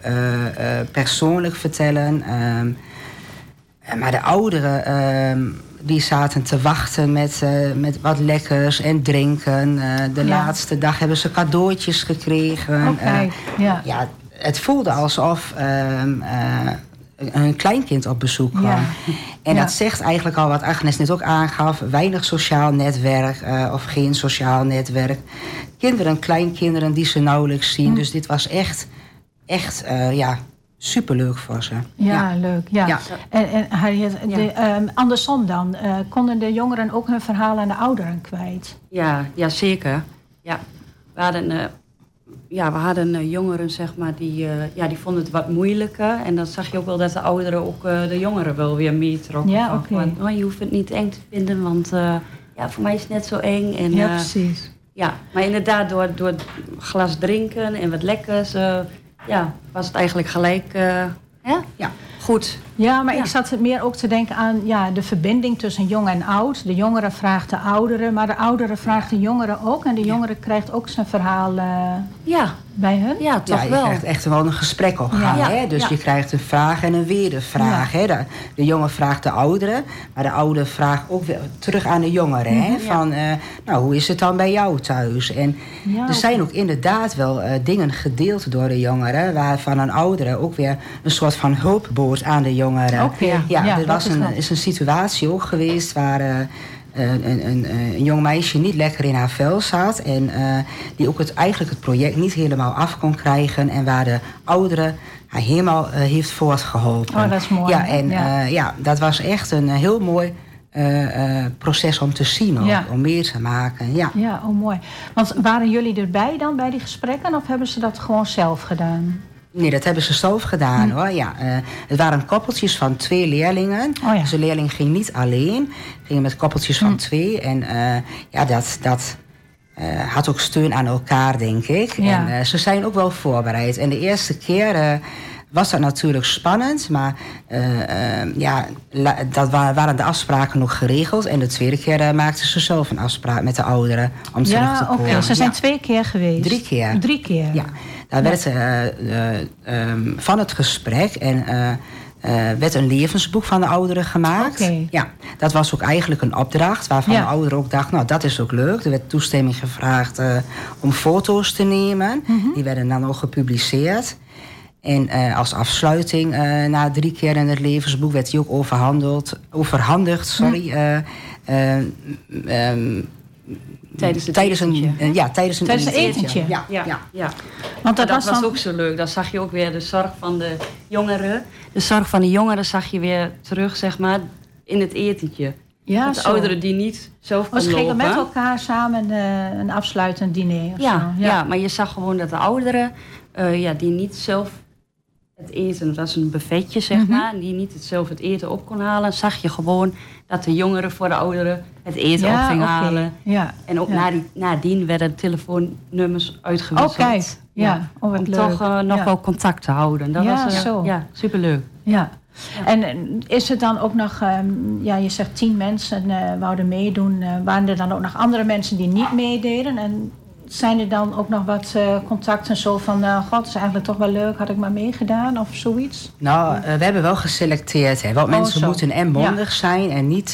persoonlijk vertellen. Ehm, eh, maar de ouderen ehm, die zaten te wachten met, eh, met wat lekkers en drinken. Eh, de Ja. laatste dag hebben ze cadeautjes gekregen. Oké, Eh, ja. ja, het voelde alsof ehm, eh, een kleinkind op bezoek kwam. Ja. En Ja. dat zegt eigenlijk al wat Agnes net ook aangaf. Weinig sociaal netwerk of geen sociaal netwerk. Kinderen, kleinkinderen die ze nauwelijks zien. Hm. Dus dit was echt, echt ja, superleuk voor ze. Ja, leuk. Ja. Ja. En, en Harriet, de, ehm, andersom dan, eh, konden de jongeren ook hun verhaal aan de ouderen kwijt? Ja, ja zeker. Ja, we hadden, eh, ja, we hadden eh, jongeren, zeg maar, die, eh, ja, die vonden het wat moeilijker. En dan zag je ook wel dat de ouderen ook eh, de jongeren wel weer meetrokken. Ja, oké. van, oh, je hoeft het niet eng te vinden, want eh, ja, voor mij is het net zo eng. En, Ja, precies. ja, maar inderdaad, door, door glas drinken en wat lekkers, eh, ja, was het eigenlijk gelijk eh, hè? Ja. Goed. Ja, maar Ja. ik zat meer ook te denken aan ja, de verbinding tussen jong en oud. De jongere vraagt de ouderen, maar de oudere vraagt de jongere ook. En de jongere krijgt ook zijn verhaal eh, Ja, bij hun. ja toch ja, je wel. krijgt echt wel een gesprek op gang. Ja. Hè? Dus Ja. je krijgt een vraag en een wedervraag. Hè? De, de jongen vraagt de oudere, maar de oude vraagt ook weer terug aan de jongeren. Hè? Van, eh, nou, hoe is het dan bij jou thuis? En Ja, er zijn ook inderdaad wel eh, dingen gedeeld door de jongeren... waarvan een oudere ook weer een soort van hulp aan de jongeren. Oké, Ja, ja, er was is een, is een situatie ook geweest waar... eh, een, een, een, een jong meisje niet lekker in haar vel zat. En eh, die ook het, eigenlijk het project niet helemaal af kon krijgen. En waar de oudere haar helemaal eh, heeft voortgeholpen. Oh, dat is mooi, Ja, en Ja. dat was echt een heel mooi proces om te zien. Ook, Ja. Om mee te maken. Ja. Ja, oh mooi. Want waren jullie erbij dan bij die gesprekken of hebben ze dat gewoon zelf gedaan? Nee, dat hebben ze zelf gedaan hoor. Ja, eh, het waren koppeltjes van twee leerlingen. Oh ja. Dus de leerling ging niet alleen, ging met koppeltjes van twee. En eh, ja, dat, dat eh, had ook steun aan elkaar, denk ik. Ja. En ze zijn ook wel voorbereid. En de eerste keer was dat natuurlijk spannend, maar eh, eh, ja, la- dat wa- waren de afspraken nog geregeld. En de tweede keer eh, maakten ze zelf een afspraak met de ouderen om terug te Ja, oké. komen. Ze zijn Ja. twee keer geweest. Drie keer. Drie keer. Ja, daar werd eh, eh, ehm, van het gesprek en werd een levensboek van de ouderen gemaakt. Oké. Ja, dat was ook eigenlijk een opdracht waarvan Ja. de ouderen ook dachten, nou dat is ook leuk. Er werd toestemming gevraagd om foto's te nemen. Mhm. Die werden dan ook gepubliceerd. En eh, als afsluiting, eh, na drie keer in het levensboek, werd die ook overhandeld, overhandigd. Sorry, eh, eh, ehm, Tijdens het tijdens een, etentje. ja, tijdens een Tijdens een etentje. Ja, Ja, ja. ja. Want dat, dat was was, dan... ook zo leuk. Dan zag je ook weer de zorg van de jongeren. De zorg van de jongeren zag je weer terug, zeg maar, in het etentje. ja, de zo. ouderen die niet zelf Oh, kon ze gingen lopen. met elkaar samen eh, een afsluitend diner of ja, zo. ja. maar je zag gewoon dat de ouderen, eh, ja, die niet zelf het eten, was een buffetje zeg Mhm. maar, die niet zelf het eten op kon halen, zag je gewoon dat de jongeren voor de ouderen het eten op ging oké. halen. Ja. En ook Ja. nadien, nadien werden telefoonnummers uitgewisseld. Oh, kijk. Ja. Oh, Om leuk. toch eh, nog wel contact te houden. Dat Ja, was eh, zo. ja, superleuk. Ja. En eh, is het dan ook nog, ehm, ja, je zegt tien mensen wouden meedoen. waren er dan ook nog andere mensen die niet meededen? En zijn er dan ook nog wat eh, contacten zo van, eh, god, het is eigenlijk toch wel leuk, had ik maar meegedaan of zoiets? Nou, eh, we hebben wel geselecteerd. Hè, want Oh, mensen zo. moeten en mondig zijn en niet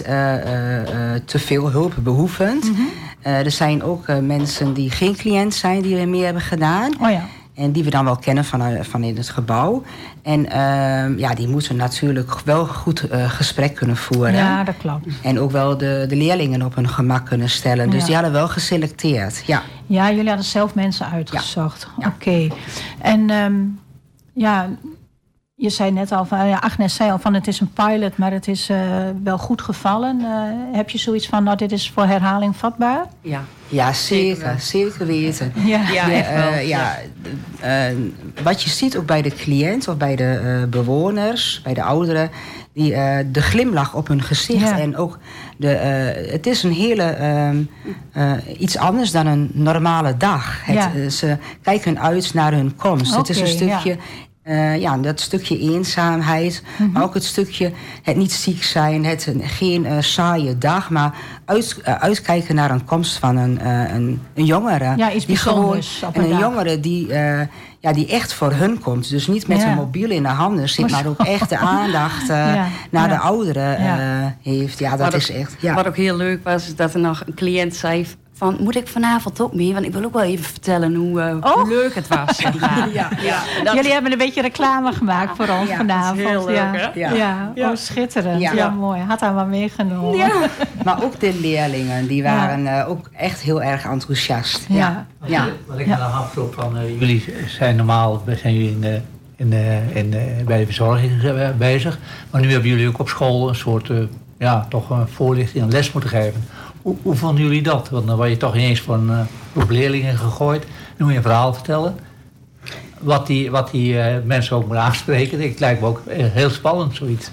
te veel hulpbehoevend. Mhm. Eh, er zijn ook mensen die geen cliënt zijn die we mee hebben gedaan. Oh ja. En die we dan wel kennen van, eh, van in het gebouw. En ehm, ja, die moeten natuurlijk wel goed eh, gesprek kunnen voeren. Ja, dat klopt. En ook wel de, de leerlingen op hun gemak kunnen stellen. Dus Ja. die hadden wel geselecteerd. Ja. Ja, jullie hadden zelf mensen uitgezocht. Oké. En ehm, ja, je zei net al van, ja, Agnes zei al van het is een pilot, maar het is eh, wel goed gevallen. Eh, heb je zoiets van, nou dit is voor herhaling vatbaar? Ja. Ja, Zeker zeker. weten. Ja, Ja, De, echt wel. eh, ja, eh, wat je ziet ook bij de cliënt of bij de eh, bewoners, bij de ouderen, die, eh, de glimlach op hun gezicht. Ja. En ook de, eh, het is een hele ehm, eh, iets anders dan een normale dag. Het, Ja. ze kijken uit naar hun komst. het is een stukje. Ja. eh, ja, dat stukje eenzaamheid, Mhm. maar ook het stukje het niet ziek zijn, het een- geen eh, saaie dag, maar uit, eh, uitkijken naar een komst van een, eh, een, een jongere. Ja, iets die gewoon, een een jongere die, eh, ja, die echt voor hun komt. Dus niet met Ja. een mobiel in de handen zit, maar ook echt de aandacht *laughs* eh, Ja, naar ja. de ouderen eh, Ja. heeft. Ja, dat Wat is ook- echt. Ja. Wat ook heel leuk was, is dat er nog een cliënt zei van... moet ik vanavond ook mee? Want ik wil ook wel even vertellen hoe, eh, Oh. hoe leuk het was. *laughs* maar. Ja, ja. Dat- Jullie hebben een beetje reclame gemaakt voor ons Ja, vanavond. heel leuk, ja. hè? Ja. Ja. Oh, schitterend. Ja. Ja. mooi. Had haar wel meegenomen. Ja. *laughs* Maar ook de leerlingen, die waren eh, ook echt heel erg enthousiast. Ja. Ja. Wat ik dan afvroeg van, eh, jullie zijn normaal zijn jullie in, de- in, in, de- bij de verzorging bezig. Maar nu hebben jullie ook op school een soort, eh, ja, toch een voorlichting, een les moeten geven. Hoe, vonden jullie dat? Want dan word je toch ineens voor een eh, groep leerlingen gegooid. Nu moet je een verhaal vertellen. Wat die, wat die eh, mensen ook moeten aanspreken. Ik lijkt me ook eh, heel spannend, zoiets.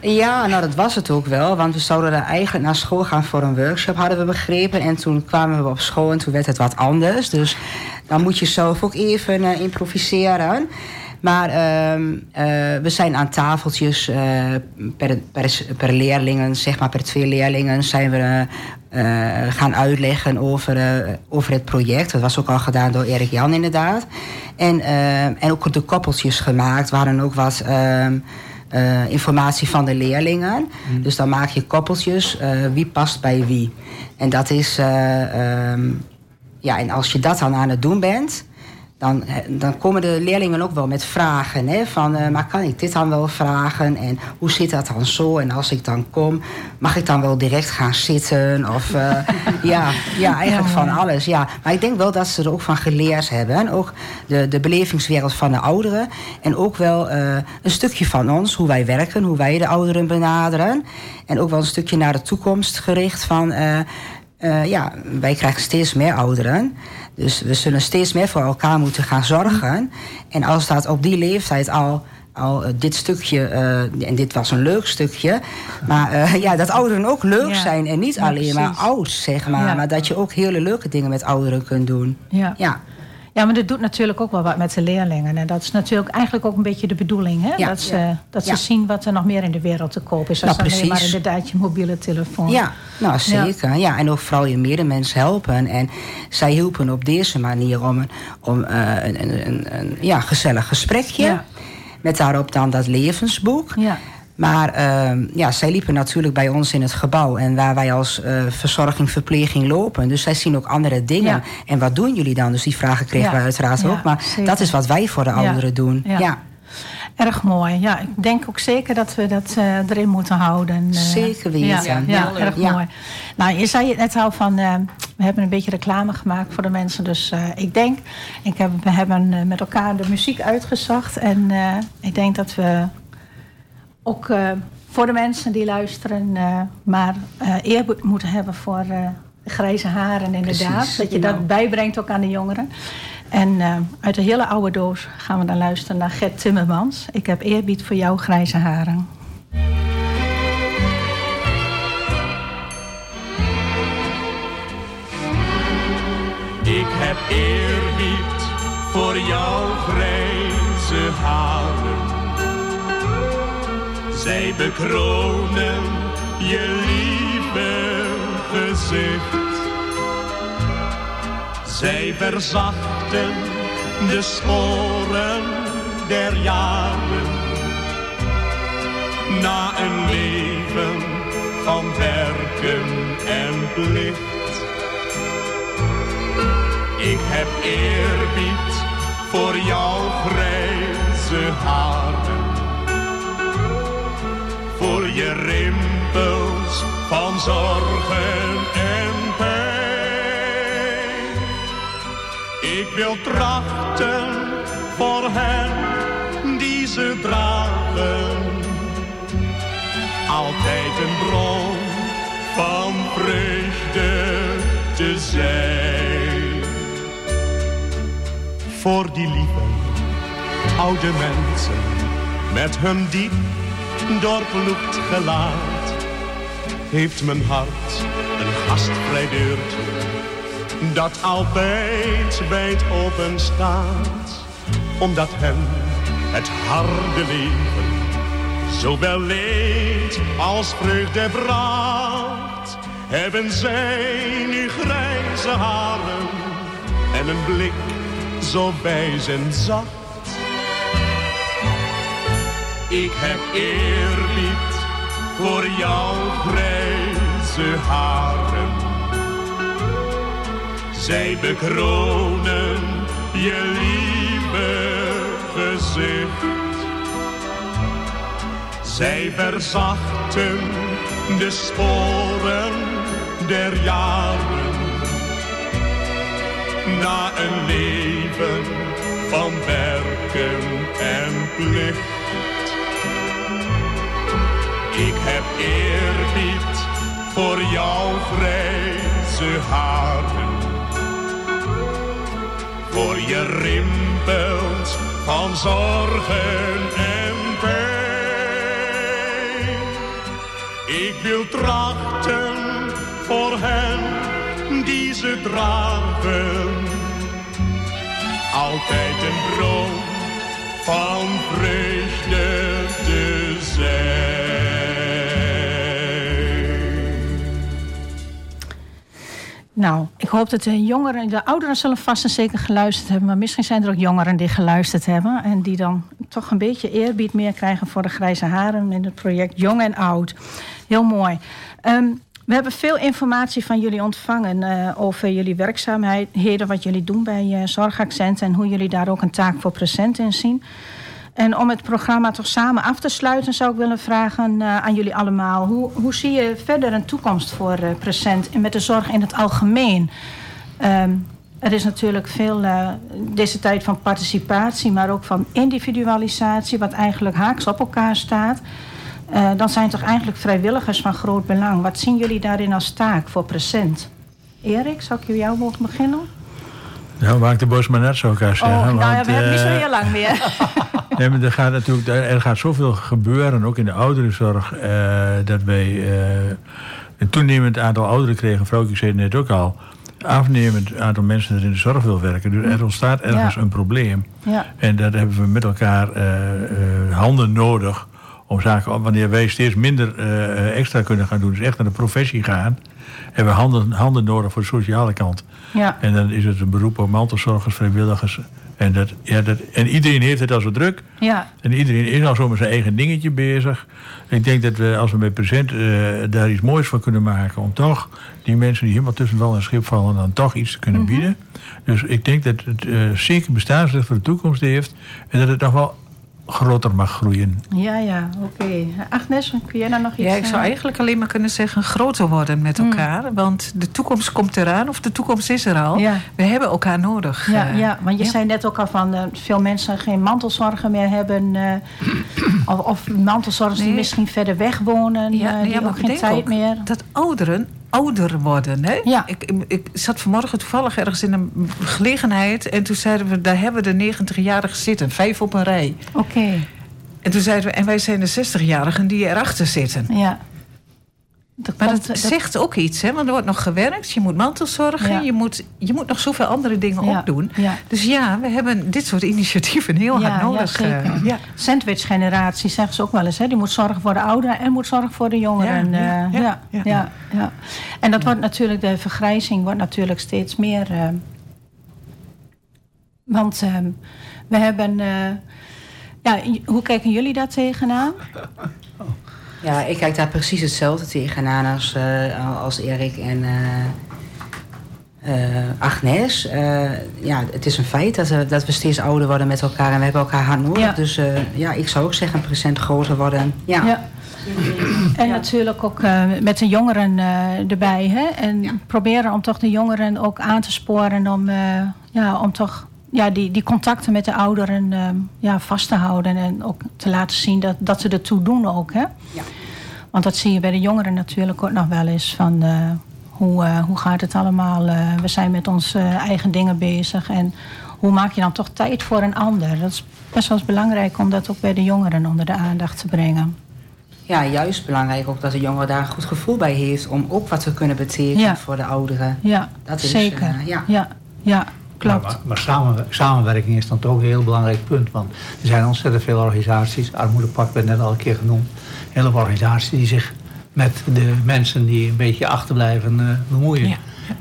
Ja, nou dat was het ook wel. Want we zouden er eigenlijk naar school gaan voor een workshop, hadden we begrepen. En toen kwamen we op school en toen werd het wat anders. Dus dan moet je zelf ook even improviseren. Maar ehm, eh, we zijn aan tafeltjes eh, per, per, per leerlingen, zeg maar per twee leerlingen, zijn we eh, gaan uitleggen over, over het project. Dat was ook al gedaan door Erik Jan inderdaad. En, en ook de koppeltjes gemaakt waren ook wat. ehm, eh, informatie van de leerlingen. Dus dan maak je koppeltjes, wie past bij wie. En dat is, eh, ehm, ja, en als je dat dan aan het doen bent, dan, eh, dan komen de leerlingen ook wel met vragen. Hè, van, eh, maar kan ik dit dan wel vragen? En hoe zit dat dan zo? En als ik dan kom, mag ik dan wel direct gaan zitten? Of eh, *laughs* ja, ja, eigenlijk van alles. Ja. Maar ik denk wel dat ze er ook van geleerd hebben. En ook de, de belevingswereld van de ouderen. En ook wel een stukje van ons, hoe wij werken, hoe wij de ouderen benaderen. En ook wel een stukje naar de toekomst gericht van... ja, wij krijgen steeds meer ouderen. Dus we zullen steeds meer voor elkaar moeten gaan zorgen. En als dat op die leeftijd al, al eh, dit stukje, eh, en dit was een leuk stukje, maar eh, *laughs* ja, dat ouderen ook leuk Ja. zijn en niet Ja, alleen maar oud, zeg maar. Ja. Maar dat je ook hele leuke dingen met ouderen kunt doen. Ja. Ja, maar dat doet natuurlijk ook wel wat met de leerlingen. En dat is natuurlijk eigenlijk ook een beetje de bedoeling. Hè? Ja. Dat, ze, Ja. dat ze Ja. zien wat er nog meer in de wereld te koop is. Als Nou, dan alleen maar inderdaad je mobiele telefoon. ja nou zeker. Ja. en ook vooral je medemens helpen. En zij hielpen op deze manier om, een- om eh, een, een, een, ja, gezellig gesprekje. Ja. Met daarop dan dat levensboek. Ja. Maar ehm, ja, zij liepen natuurlijk bij ons in het gebouw. En waar wij als eh, verzorging, verpleging lopen. Dus zij zien ook andere dingen. Ja. En wat doen jullie dan? Dus die vragen kregen Ja. we uiteraard Ja, ook. Maar zeker. dat is wat wij voor de Ja. ouderen doen. Ja. Ja, Erg mooi. Ja, ik denk ook zeker dat we dat eh, erin moeten houden. eh. Zeker weten. Ja, erg mooi. Nou, je zei het net al van, we hebben een beetje reclame gemaakt voor de mensen. Dus ik denk, ik heb, we hebben met elkaar de muziek uitgezocht. En ik denk dat we ook eh, voor de mensen die luisteren, eh, maar eh eerbied moeten hebben voor eh, grijze haren inderdaad. Precies. Dat je dat bijbrengt ook aan de jongeren. En eh, uit de hele oude doos gaan we dan luisteren naar Gert Timmermans. Ik heb eerbied voor jouw grijze haren. Ik heb eerbied voor jouw grijze haren. Zij bekronen je lieve gezicht. Zij verzachten de sporen der jaren. Na een leven van werken en plicht. Ik heb eerbied voor jouw grijze haren. Rimpels van zorgen en pijn. Ik wil trachten voor hen die ze dragen. Altijd een bron van vreugde te zijn voor die lieve oude mensen met hun diep doorploegd gelaat. Heeft mijn hart een gastvrij deurtje dat altijd wijd open staat, omdat hen het harde leven zowel leed als vreugde bracht. Hebben zij nu grijze haren en een blik zo wijs en zacht. Ik heb eerbied voor jouw grijze haren. Zij bekronen je lieve gezicht. Zij verzachten de sporen der jaren na een leven van werken en plicht. Ik heb eerbied voor jouw grijze haren, voor je rimpelt van zorgen en pijn. Ik wil trachten voor hen die ze dragen. Altijd een bron van vreugde te zijn. Nou, ik hoop dat de jongeren, de ouderen zullen vast en zeker geluisterd hebben. Maar misschien zijn er ook jongeren die geluisterd hebben. En die dan toch een beetje eerbied meer krijgen voor de grijze haren in het project Jong en Oud. Heel mooi. Ehm, we hebben veel informatie van jullie ontvangen eh, over jullie werkzaamheden, wat jullie doen bij uh, Zorgaccent en hoe jullie daar ook een taak voor present in zien. En om het programma toch samen af te sluiten, zou ik willen vragen eh, aan jullie allemaal: hoe, hoe zie je verder een toekomst voor eh, present en met de zorg in het algemeen? Ehm, er is natuurlijk veel eh, deze tijd van participatie, maar ook van individualisatie, wat eigenlijk haaks op elkaar staat. Eh, dan zijn toch eigenlijk vrijwilligers van groot belang. Wat zien jullie daarin als taak voor present? Erik, zou ik jou mogen beginnen? Nou, maak de bos maar net zo zeggen. oh, nou ja, we hebben niet zo eh, heel lang meer. *laughs* Nee, maar er gaat natuurlijk er gaat zoveel gebeuren, ook in de ouderenzorg, eh, dat wij eh, een toenemend aantal ouderen kregen. Vrouwtje zei het net ook al. Afnemend aantal mensen dat in de zorg wil werken. Dus er ontstaat ergens Ja. een probleem. ja. En daar hebben we met elkaar handen nodig om zaken, wanneer wij steeds minder extra kunnen gaan doen, dus echt naar de professie gaan, hebben we handen, handen nodig voor de sociale kant. ja. En dan is het een beroep op mantelzorgers, vrijwilligers. En, dat, ja, dat, en iedereen heeft het al zo druk. ja. En iedereen is al zo met zijn eigen dingetje bezig. Ik denk dat we, als we met present eh, daar iets moois van kunnen maken... om toch die mensen die helemaal tussen wal en schip vallen... dan toch iets te kunnen bieden. Dus ik denk dat het eh, zeker bestaansrecht voor de toekomst heeft... en dat het nog wel groter mag groeien. Ja, ja, oké. Agnes, kun jij daar nog iets Ja, ik zou eh, eigenlijk alleen maar kunnen zeggen groter worden met elkaar. Want de toekomst komt eraan, of de toekomst is er al. Ja. We hebben elkaar nodig. Ja, eh. ja, want je ja. zei net ook al van uh, veel mensen geen mantelzorgen meer hebben. Uh, of, of mantelzorgers die misschien verder weg wonen. Ja, uh, nee, die ook geen tijd ook meer. Dat ouderen ouder worden. Hè? Ja. Ik, ik, ik zat vanmorgen toevallig ergens in een gelegenheid. En toen zeiden we, daar hebben de 90-jarigen zitten. Vijf op een rij. Oké, En toen zeiden we, en wij zijn de 60-jarigen die erachter zitten. ja. Dat Maar dat, zegt ook iets, hè? want er wordt nog gewerkt. Je moet mantelzorgen, Ja. je, moet, je moet nog zoveel andere dingen Ja, ook doen. ja. Dus ja, we hebben dit soort initiatieven heel Ja, hard nodig. eh, ja. Sandwich-generatie zeggen ze ook wel eens. Hè? Die moet zorgen voor de ouderen en moet zorgen voor de jongeren. Ja, ja, eh, ja, ja, ja. ja, ja. En dat wordt natuurlijk, de vergrijzing wordt natuurlijk steeds meer. eh, want we hebben. eh, ja, hoe kijken jullie daar tegenaan? *laughs* Ja, ik kijk daar precies hetzelfde tegenaan als, eh, als Erik en eh, eh, Agnes. Eh, ja, het is een feit dat, we- dat we steeds ouder worden met elkaar en we hebben elkaar hard nodig. Ja. Dus eh, ja, ik zou ook zeggen, een procent groter worden. Ja. Ja. En natuurlijk ook eh, met de jongeren eh, erbij. Hè? En proberen om toch de jongeren ook aan te sporen om, eh, ja, om toch ja, die, die contacten met de ouderen eh, ja, vast te houden. En ook te laten zien dat, dat ze ertoe doen ook. Hè? Ja. Want dat zie je bij de jongeren natuurlijk ook nog wel eens. Van, eh, hoe, eh, hoe gaat het allemaal? Eh, we zijn met onze eigen dingen bezig. En hoe maak je dan toch tijd voor een ander? Dat is best wel eens belangrijk om dat ook bij de jongeren onder de aandacht te brengen. ja, juist belangrijk ook dat de jongere daar een goed gevoel bij heeft om ook wat te kunnen betekenen Ja. voor de ouderen. Ja, Dat is, zeker. ja. ja. ja, klopt. Maar, maar samen, samenwerking is dan toch een heel belangrijk punt. Want er zijn ontzettend veel organisaties. Armoedepak werd net al een keer genoemd. Hele organisaties die zich met de mensen die een beetje achterblijven eh, bemoeien. Ja,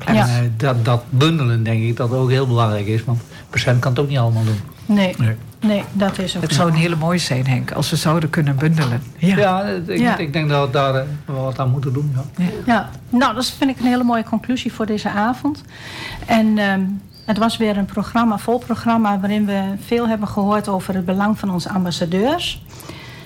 En Ja. eh, dat, dat bundelen denk ik dat ook heel belangrijk is. Want percent kan het ook niet allemaal doen. Nee, Nee. nee, dat is ook Het zo. zou een hele mooie zijn, Henk, als we zouden kunnen bundelen. Ja. Ja, ik, Ja. ik denk dat we daar eh, wat aan moeten doen. Ja. Ja, nou, dat vind ik een hele mooie conclusie voor deze avond. En ehm, het was weer een programma, vol programma, waarin we veel hebben gehoord over het belang van onze ambassadeurs.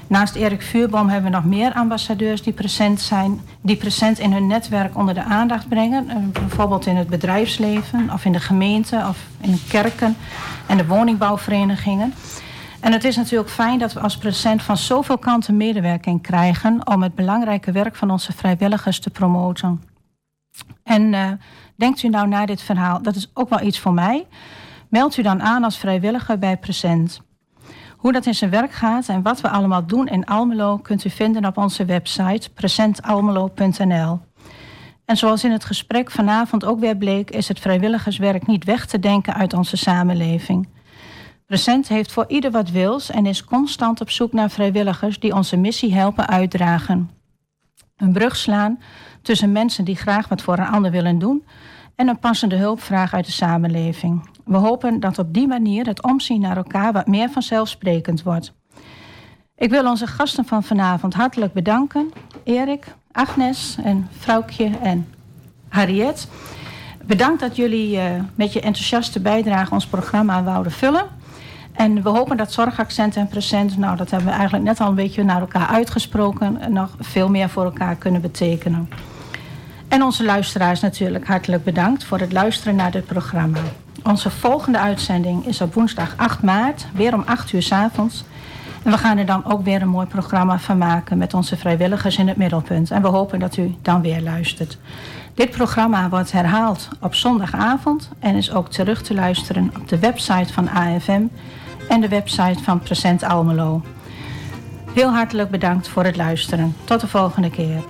Naast Erik Vuurboom hebben we nog meer ambassadeurs die present zijn, die present in hun netwerk onder de aandacht brengen. Eh, bijvoorbeeld in het bedrijfsleven, of in de gemeente, of in de kerken en de woningbouwverenigingen. En het is natuurlijk fijn dat we als present van zoveel kanten medewerking krijgen om het belangrijke werk van onze vrijwilligers te promoten. En eh, denkt u nou na dit verhaal, dat is ook wel iets voor mij. Meld u dan aan als vrijwilliger bij Present. Hoe dat in zijn werk gaat en wat we allemaal doen in Almelo kunt u vinden op onze website presentalmelo.nl. En zoals in het gesprek vanavond ook weer bleek, is het vrijwilligerswerk niet weg te denken uit onze samenleving. Present heeft voor ieder wat wils en is constant op zoek naar vrijwilligers die onze missie helpen uitdragen. Een brug slaan tussen mensen die graag wat voor een ander willen doen en een passende hulpvraag uit de samenleving. We hopen dat op die manier het omzien naar elkaar wat meer vanzelfsprekend wordt. Ik wil onze gasten van vanavond hartelijk bedanken. Erik, Agnes en vrouwtje en Harriet. Bedankt dat jullie uh, met je enthousiaste bijdrage ons programma wouden vullen. En we hopen dat zorgaccent en present, nou dat hebben we eigenlijk net al een beetje naar elkaar uitgesproken, nog veel meer voor elkaar kunnen betekenen. En onze luisteraars natuurlijk hartelijk bedankt voor het luisteren naar dit programma. Onze volgende uitzending is op woensdag 8 maart, weer om 8 uur s avonds. En we gaan er dan ook weer een mooi programma van maken met onze vrijwilligers in het middelpunt. En we hopen dat u dan weer luistert. Dit programma wordt herhaald op zondagavond en is ook terug te luisteren op de website van AFM en de website van Present Almelo. Heel hartelijk bedankt voor het luisteren. Tot de volgende keer.